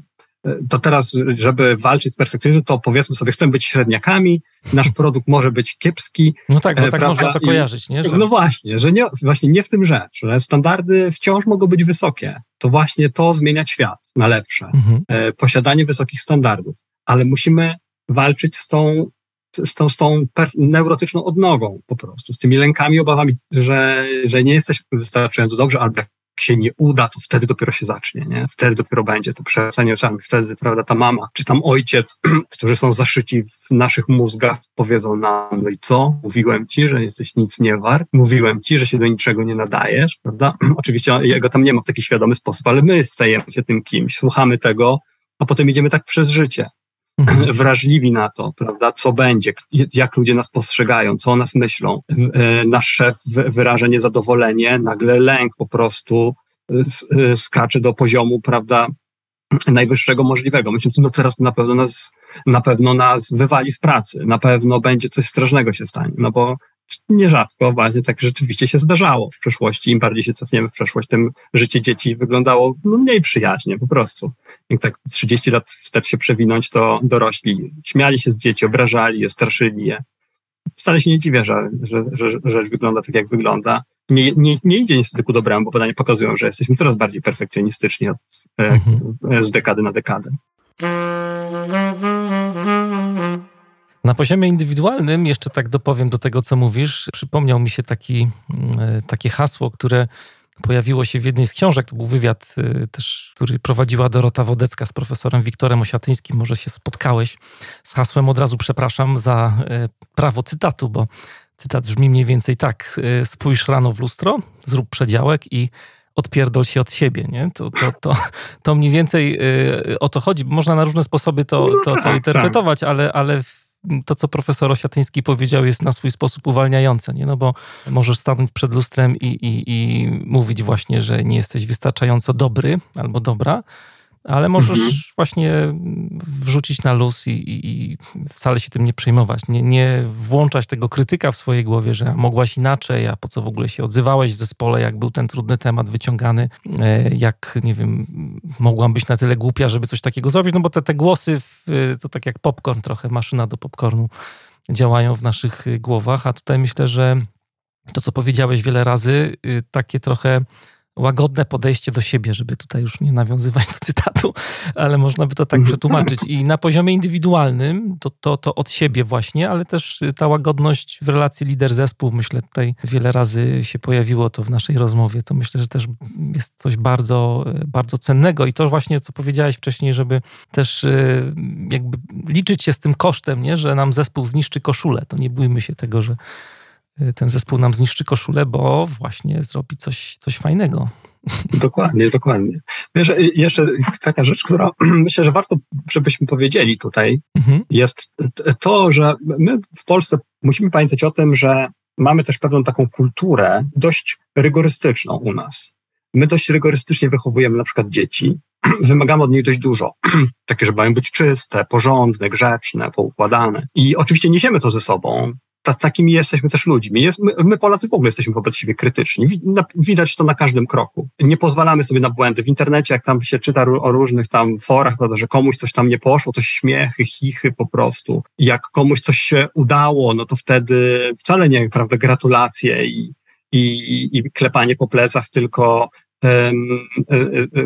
to teraz, żeby walczyć z perfekcjonizmem, to powiedzmy sobie, chcemy być średniakami, nasz produkt może być kiepski. No tak, bo tak prawda? można to kojarzyć, nie? Że... No właśnie, że nie, właśnie nie w tym rzecz, że standardy wciąż mogą być wysokie. To właśnie to zmienia świat na lepsze. Mhm. E, posiadanie wysokich standardów. Ale musimy walczyć z tą, z tą, z tą neurotyczną odnogą po prostu, z tymi lękami, obawami, że, że nie jesteśmy wystarczająco dobrze, albo się nie uda, to wtedy dopiero się zacznie, nie? Wtedy dopiero będzie to przewracanie oczami, wtedy, prawda, ta mama, czy tam ojciec, którzy są zaszyci w naszych mózgach, powiedzą nam, no i co? Mówiłem ci, że jesteś nic nie wart, mówiłem ci, że się do niczego nie nadajesz, prawda? Oczywiście jego tam nie ma w taki świadomy sposób, ale my stajemy się tym kimś, słuchamy tego, a potem idziemy tak przez życie. Mhm. wrażliwi na to, prawda, co będzie, jak ludzie nas postrzegają, co o nas myślą. E, nasz szef wyraża niezadowolenie, nagle lęk po prostu e, e, skacze do poziomu, prawda, najwyższego możliwego. Myślę, no teraz na pewno nas, na pewno nas wywali z pracy, na pewno będzie coś strasznego się stanie, no bo nierzadko właśnie tak rzeczywiście się zdarzało w przeszłości. Im bardziej się cofniemy w przeszłość, tym życie dzieci wyglądało no, mniej przyjaźnie po prostu. Jak tak 30 lat wstecz się przewinąć, to dorośli śmiali się z dzieci, obrażali je, straszyli je. Wcale się nie dziwię, że, że, że, że rzecz wygląda tak, jak wygląda. Nie, nie, nie idzie niestety ku dobremu, bo badania pokazują, że jesteśmy coraz bardziej perfekcjonistyczni od, e, mhm. z dekady na dekadę. Na poziomie indywidualnym, jeszcze tak dopowiem do tego, co mówisz, przypomniał mi się taki, mm, e, takie hasło, które pojawiło się w jednej z książek. To był wywiad y, też, który prowadziła Dorota Wodecka z profesorem Wiktorem Osiatyńskim. Może się spotkałeś z hasłem od razu przepraszam za y, prawo cytatu, bo cytat brzmi mniej więcej tak. Spójrz rano w lustro, zrób przedziałek i odpierdol się od siebie, nie? To, to, to, to mniej więcej o to chodzi. Można na różne sposoby to, to, to tak, tak. interpretować, ale, ale to, co profesor Osiatyński powiedział, jest na swój sposób uwalniające, nie? No bo możesz stanąć przed lustrem i, i, i mówić właśnie, że nie jesteś wystarczająco dobry albo dobra, ale możesz mhm. właśnie wrzucić na luz i, i, wcale się tym nie przejmować. Nie, nie włączać tego krytyka w swojej głowie, że mogłaś inaczej, a po co w ogóle się odzywałeś w zespole, jak był ten trudny temat wyciągany, e, jak, nie wiem, mogłam być na tyle głupia, żeby coś takiego zrobić, no bo te, te głosy to tak jak popcorn trochę, maszyna do popcornu działają w naszych głowach, a tutaj myślę, że to, co powiedziałeś wiele razy, takie trochę łagodne podejście do siebie, żeby tutaj już nie nawiązywać do cytatu, ale można by to tak przetłumaczyć. I na poziomie indywidualnym to, to, to od siebie właśnie, ale też ta łagodność w relacji lider-zespół, myślę, tutaj wiele razy się pojawiło to w naszej rozmowie, to myślę, że też jest coś bardzo, bardzo cennego i to właśnie, co powiedziałeś wcześniej, żeby też e, jakby liczyć się z tym kosztem, nie? że nam zespół zniszczy koszulę, to nie bójmy się tego, że ten zespół nam zniszczy koszulę, bo właśnie zrobi coś, coś fajnego. Dokładnie, dokładnie. Wiesz, y, jeszcze taka rzecz, która myślę, że warto, żebyśmy powiedzieli tutaj, mhm. jest to, że my w Polsce musimy pamiętać o tym, że mamy też pewną taką kulturę dość rygorystyczną u nas. My dość rygorystycznie wychowujemy na przykład dzieci, wymagamy od nich dość dużo. Takie, że mają być czyste, porządne, grzeczne, poukładane. I oczywiście niesiemy to ze sobą, ta, takimi jesteśmy też ludźmi. Jest, my, my, Polacy w ogóle jesteśmy wobec siebie krytyczni. Widać to na każdym kroku. Nie pozwalamy sobie na błędy. W internecie, jak tam się czyta o różnych tam forach, prawda, że komuś coś tam nie poszło, to śmiechy, chichy po prostu. Jak komuś coś się udało, no to wtedy wcale nie, prawda, gratulacje i, i, i klepanie po plecach, tylko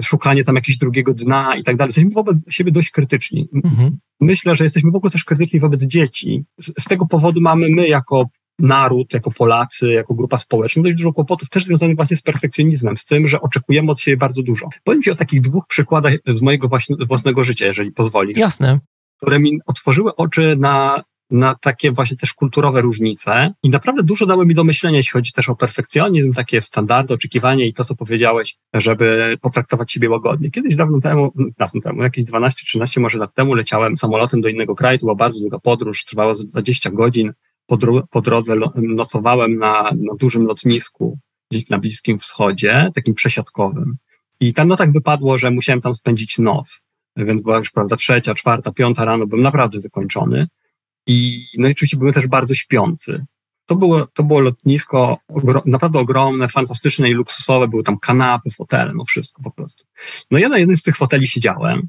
szukanie tam jakiegoś drugiego dna i tak dalej. Jesteśmy wobec siebie dość krytyczni. Mhm. Myślę, że jesteśmy w ogóle też krytyczni wobec dzieci. Z, z, tego powodu mamy my jako naród, jako Polacy, jako grupa społeczna dość dużo kłopotów też związanych właśnie z perfekcjonizmem, z tym, że oczekujemy od siebie bardzo dużo. Powiem Ci o takich dwóch przykładach z mojego właśnie, własnego życia, jeżeli pozwolisz. Jasne. Które mi otworzyły oczy na na takie właśnie też kulturowe różnice i naprawdę dużo dały mi do myślenia, jeśli chodzi też o perfekcjonizm, takie standardy, oczekiwanie i to, co powiedziałeś, żeby potraktować siebie łagodnie. Kiedyś dawno temu, dawno temu, jakieś 12-13 może lat temu leciałem samolotem do innego kraju, to była bardzo długa podróż, trwała z 20 godzin. Po, po drodze nocowałem na, na dużym lotnisku gdzieś na Bliskim Wschodzie, takim przesiadkowym. I tam no tak wypadło, że musiałem tam spędzić noc. Więc była już, prawda, trzecia, czwarta, piąta rano, byłem naprawdę wykończony. I, no i oczywiście były też bardzo śpiący. To było, to było lotnisko ogro, naprawdę ogromne, fantastyczne i luksusowe. Były tam kanapy, fotele, no wszystko po prostu. No ja na jednym z tych foteli siedziałem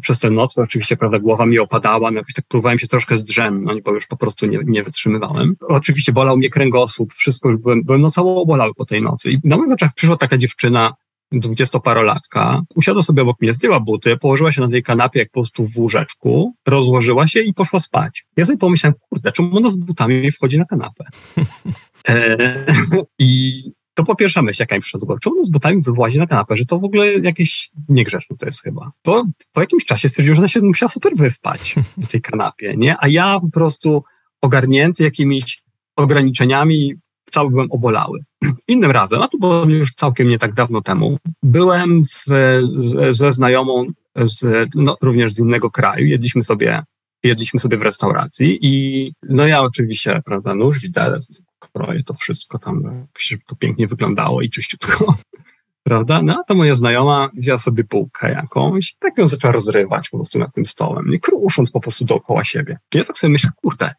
przez tę noc, bo oczywiście, prawda, głowa mi opadała, no jakoś tak próbowałem się troszkę zdrzemnąć, bo już po prostu nie, nie wytrzymywałem. Oczywiście bolał mnie kręgosłup, wszystko już byłem, byłem no cało obolały po tej nocy. I na moich oczach przyszła taka dziewczyna, dwudziestoparolatka, usiadła sobie obok mnie, zdjęła buty, położyła się na tej kanapie jak po prostu w łóżeczku, rozłożyła się i poszła spać. Ja sobie pomyślałem, kurde, czemu ona z butami wchodzi na kanapę? E, I to po pierwsza myśl, jaka mi przyszła czemu ona z butami wyłazi na kanapę, że to w ogóle jakieś niegrzeczne to jest chyba. Po, po jakimś czasie stwierdziłem, że ona się musiała super wyspać na tej kanapie, nie? A ja po prostu ogarnięty jakimiś ograniczeniami cały byłem obolały. Innym razem, a to było już całkiem nie tak dawno temu, byłem w, z, ze znajomą z, no, również z innego kraju, jedliśmy sobie, jedliśmy sobie w restauracji i no ja oczywiście, prawda, nóż, widelec, kroję to wszystko tam, to pięknie wyglądało i czyściutko. Prawda? No, to moja znajoma wzięła sobie bułkę jakąś, tak ją zaczęła rozrywać po prostu nad tym stołem, i krusząc po prostu dookoła siebie. I ja tak sobie myślę, kurde,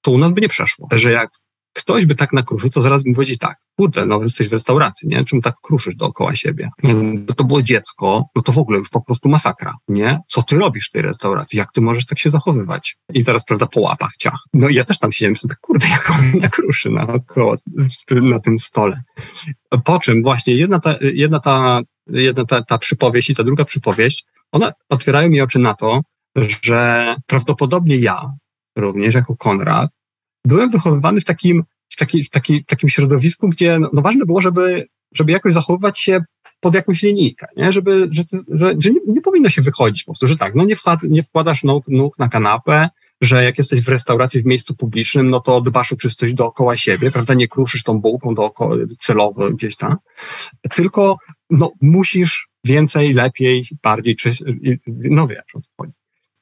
to u nas by nie przeszło, że jak ktoś by tak nakruszył, to zaraz bym powiedział tak, kurde, no jesteś w restauracji, nie? Czym tak kruszysz dookoła siebie? Bo to było dziecko, no to w ogóle już po prostu masakra, nie? Co ty robisz w tej restauracji? Jak ty możesz tak się zachowywać? I zaraz, prawda, po łapach ciach. No i ja też tam siedziałem sobie, kurde, jak on nakruszy naokoło, na tym stole. Po czym właśnie jedna ta, jedna ta, jedna ta, ta przypowieść i ta druga przypowieść, one otwierają mi oczy na to, że prawdopodobnie ja, również jako Konrad, byłem wychowywany w takim, w taki, w taki, takim środowisku, gdzie no, no ważne było, żeby żeby jakoś zachowywać się pod jakąś linijkę, nie? Żeby, że, że, że nie, nie, powinno się wychodzić po prostu, że tak, no nie, wkład, nie wkładasz nóg, nóg na kanapę, że jak jesteś w restauracji w miejscu publicznym, no to dbasz o czystość dookoła siebie, prawda, nie kruszysz tą bułką dookoła, celowo gdzieś tam, tylko no, musisz więcej, lepiej, bardziej, czy, no wiesz, o co chodzi.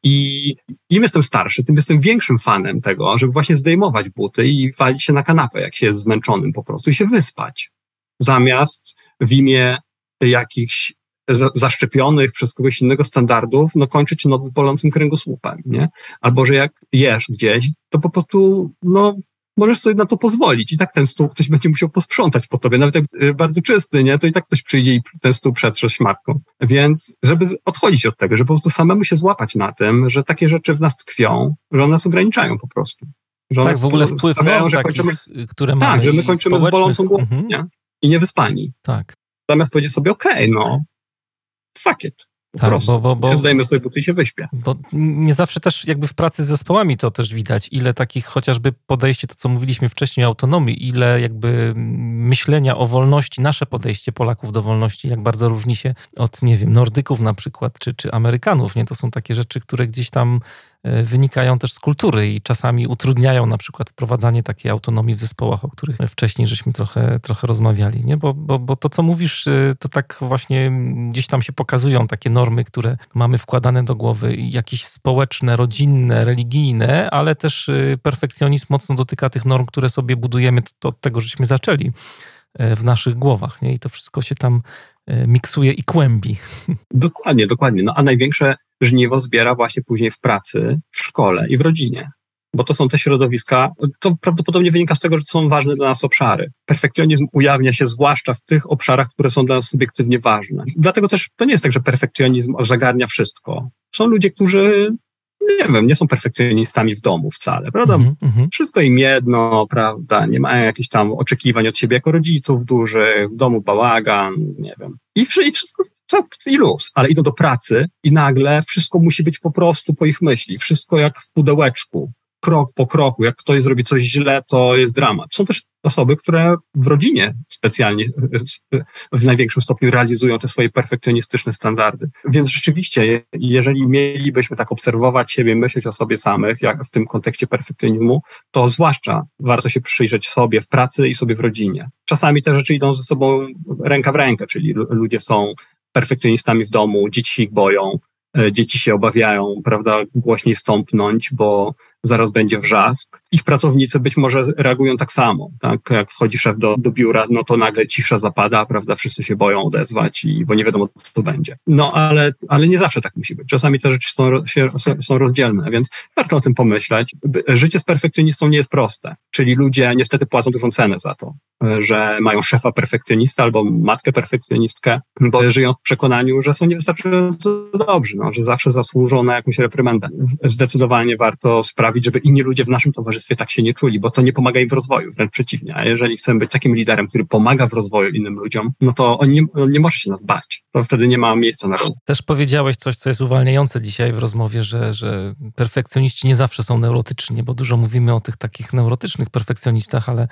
I im jestem starszy, tym jestem większym fanem tego, żeby właśnie zdejmować buty i walić się na kanapę, jak się jest zmęczonym po prostu i się wyspać. Zamiast w imię jakichś zaszczepionych przez kogoś innego standardów, no kończyć noc z bolącym kręgosłupem, nie? Albo, że jak jesz gdzieś, to po prostu, no, możesz sobie na to pozwolić i tak ten stół ktoś będzie musiał posprzątać po tobie, nawet jak y, bardzo czysty, nie? To i tak ktoś przyjdzie i ten stół przetrze szmatką. Więc, żeby odchodzić od tego, żeby po prostu samemu się złapać na tym, że takie rzeczy w nas tkwią, że one nas ograniczają po prostu. Że tak, w ogóle wpływ norm że kończymy, które mamy Tak, że my kończymy z bolącą głową, mhm. nie? I niewyspani. Tak. Zamiast powiedzieć sobie, okej, okay, no, fuck it. Po tak, prostu. Bo, bo, bo, Zdajmy sobie buty i się wyśpię. Bo nie zawsze też jakby w pracy z zespołami to też widać, ile takich chociażby podejście, to co mówiliśmy wcześniej, autonomii, ile jakby myślenia o wolności, nasze podejście Polaków do wolności, jak bardzo różni się od, nie wiem, Nordyków na przykład, czy, czy Amerykanów, nie? To są takie rzeczy, które gdzieś tam wynikają też z kultury i czasami utrudniają na przykład wprowadzanie takiej autonomii w zespołach, o których wcześniej żeśmy trochę, trochę rozmawiali. Nie? Bo, bo, bo to, co mówisz, e, to tak właśnie gdzieś tam się pokazują takie normy, które mamy wkładane do głowy, jakieś społeczne, rodzinne, religijne, ale też e, perfekcjonizm mocno dotyka tych norm, które sobie budujemy, od tego żeśmy zaczęli w naszych głowach. Nie? I to wszystko się tam miksuje i kłębi. Dokładnie, dokładnie. No a największe żniwo zbiera właśnie później w pracy, w szkole i w rodzinie. Bo to są te środowiska, to prawdopodobnie wynika z tego, że to są ważne dla nas obszary. Perfekcjonizm ujawnia się zwłaszcza w tych obszarach, które są dla nas subiektywnie ważne. Dlatego też to nie jest tak, że perfekcjonizm zagarnia wszystko. Są ludzie, którzy nie wiem, nie są perfekcjonistami w domu wcale, prawda? Mm -hmm. Wszystko im jedno, prawda? Nie mają jakichś tam oczekiwań od siebie jako rodziców dużych, w domu bałagan, nie wiem. I, i wszystko co, i luz, ale idą do pracy i nagle wszystko musi być po prostu po ich myśli, wszystko jak w pudełeczku, krok po kroku. Jak ktoś zrobi coś źle, to jest dramat. Są też osoby, które w rodzinie specjalnie w największym stopniu realizują te swoje perfekcjonistyczne standardy. Więc rzeczywiście, jeżeli mielibyśmy tak obserwować siebie, myśleć o sobie samych, jak w tym kontekście perfekcjonizmu, to zwłaszcza warto się przyjrzeć sobie w pracy i sobie w rodzinie. Czasami te rzeczy idą ze sobą ręka w rękę, czyli ludzie są perfekcjonistami w domu, dzieci się ich boją, e, dzieci się obawiają, prawda, głośniej stąpnąć, bo zaraz będzie wrzask. Ich pracownicy być może reagują tak samo, tak? Jak wchodzi szef do, do biura, no to nagle cisza zapada, prawda? Wszyscy się boją odezwać, i, bo nie wiadomo, co będzie. No ale, ale nie zawsze tak musi być. Czasami te rzeczy są, się, są rozdzielne, więc warto o tym pomyśleć. Życie z perfekcjonistą nie jest proste, czyli ludzie niestety płacą dużą cenę za to że mają szefa perfekcjonista albo matkę perfekcjonistkę, bo żyją w przekonaniu, że są niewystarczająco dobrzy, no, że zawsze zasłużą na jakąś reprymendę. Zdecydowanie warto sprawić, żeby inni ludzie w naszym towarzystwie tak się nie czuli, bo to nie pomaga im w rozwoju, wręcz przeciwnie. A jeżeli chcemy być takim liderem, który pomaga w rozwoju innym ludziom, no to on nie, on nie może się nas bać. To wtedy nie ma miejsca na rozwój. Też powiedziałeś coś, co jest uwalniające dzisiaj w rozmowie, że, że perfekcjoniści nie zawsze są neurotyczni, bo dużo mówimy o tych takich neurotycznych perfekcjonistach, ale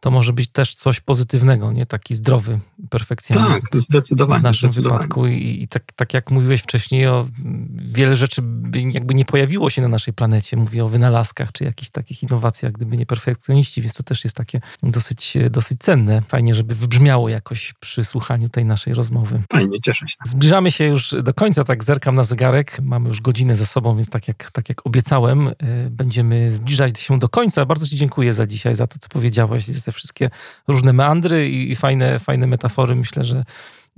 to może być też coś pozytywnego, nie? Taki zdrowy perfekcjonizm. Tak, zdecydowanie. W naszym zdecydowanie. wypadku i, i, tak, tak jak mówiłeś wcześniej, o, wiele rzeczy by jakby nie pojawiło się na naszej planecie. Mówię o wynalazkach czy jakichś takich innowacjach, gdyby nie perfekcjoniści, więc to też jest takie dosyć, dosyć cenne. Fajnie, żeby wybrzmiało jakoś przy słuchaniu tej naszej rozmowy. Fajnie, cieszę się. Zbliżamy się już do końca, tak zerkam na zegarek. Mamy już godzinę za sobą, więc tak jak, tak jak obiecałem, y, będziemy zbliżać się do końca. Bardzo Ci dziękuję za dzisiaj, za to, co powiedziałeś, te wszystkie różne meandry i fajne, fajne metafory. Myślę, że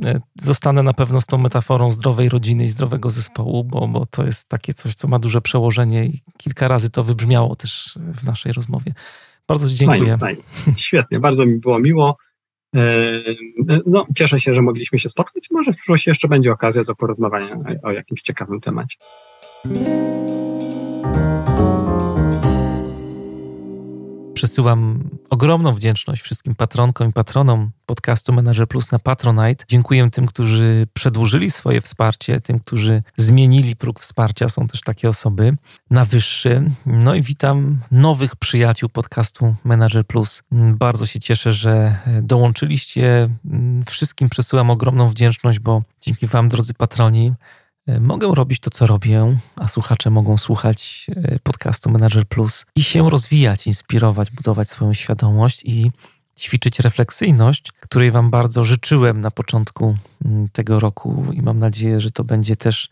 e, zostanę na pewno z tą metaforą zdrowej rodziny i zdrowego zespołu, bo, bo to jest takie coś, co ma duże przełożenie i kilka razy to wybrzmiało też w naszej rozmowie. Bardzo Ci dziękuję. Fajnie, fajnie. Świetnie, bardzo mi było miło. E, no, cieszę się, że mogliśmy się spotkać. Może w przyszłości jeszcze będzie okazja do porozmawiania o jakimś ciekawym temacie. Przesyłam ogromną wdzięczność wszystkim patronkom i patronom podcastu Manager Plus na Patronite. Dziękuję tym, którzy przedłużyli swoje wsparcie, tym, którzy zmienili próg wsparcia. Są też takie osoby na wyższy. No i witam nowych przyjaciół podcastu Manager Plus. Bardzo się cieszę, że dołączyliście. Wszystkim przesyłam ogromną wdzięczność, bo dzięki Wam, drodzy patroni, mogę robić to, co robię, a słuchacze mogą słuchać e, podcastu Manager Plus i się rozwijać, inspirować, budować swoją świadomość i ćwiczyć refleksyjność, której Wam bardzo życzyłem na początku mm, tego roku i mam nadzieję, że to będzie też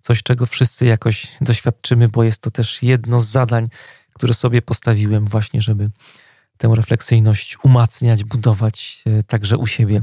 coś, czego wszyscy jakoś doświadczymy, bo jest to też jedno z zadań, które sobie postawiłem, właśnie, żeby tę refleksyjność umacniać, budować e, także u siebie.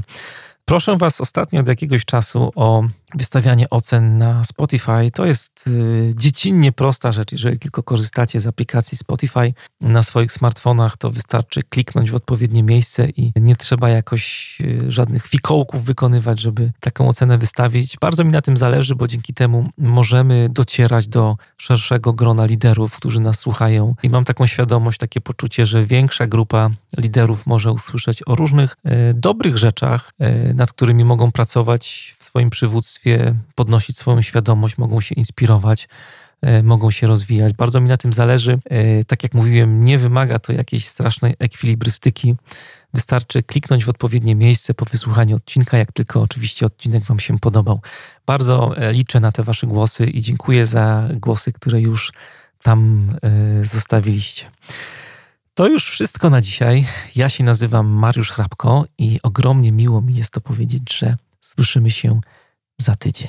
Proszę Was ostatnio od jakiegoś czasu o wystawianie ocen na Spotify. To jest y, dziecinnie prosta rzecz. Jeżeli tylko korzystacie z aplikacji Spotify na swoich smartfonach, to wystarczy kliknąć w odpowiednie miejsce i nie trzeba jakoś y, żadnych fikołków wykonywać, żeby taką ocenę wystawić. Bardzo mi na tym zależy, bo dzięki temu możemy docierać do szerszego grona liderów, którzy nas słuchają. I mam taką świadomość, takie poczucie, że większa grupa liderów może usłyszeć o różnych y, dobrych rzeczach, nad którymi mogą pracować w swoim przywództwie podnosić swoją świadomość, mogą się inspirować, e, mogą się rozwijać. Bardzo mi na tym zależy. E, tak jak mówiłem, nie wymaga to jakiejś strasznej ekwilibrystyki. Wystarczy kliknąć w odpowiednie miejsce po wysłuchaniu odcinka, jak tylko oczywiście odcinek Wam się podobał. Bardzo e, liczę na te Wasze głosy i dziękuję za głosy, które już tam zostawiliście. To już wszystko na dzisiaj. Ja się nazywam Mariusz Hrabko i ogromnie miło mi jest to powiedzieć, że słyszymy się za tydzień.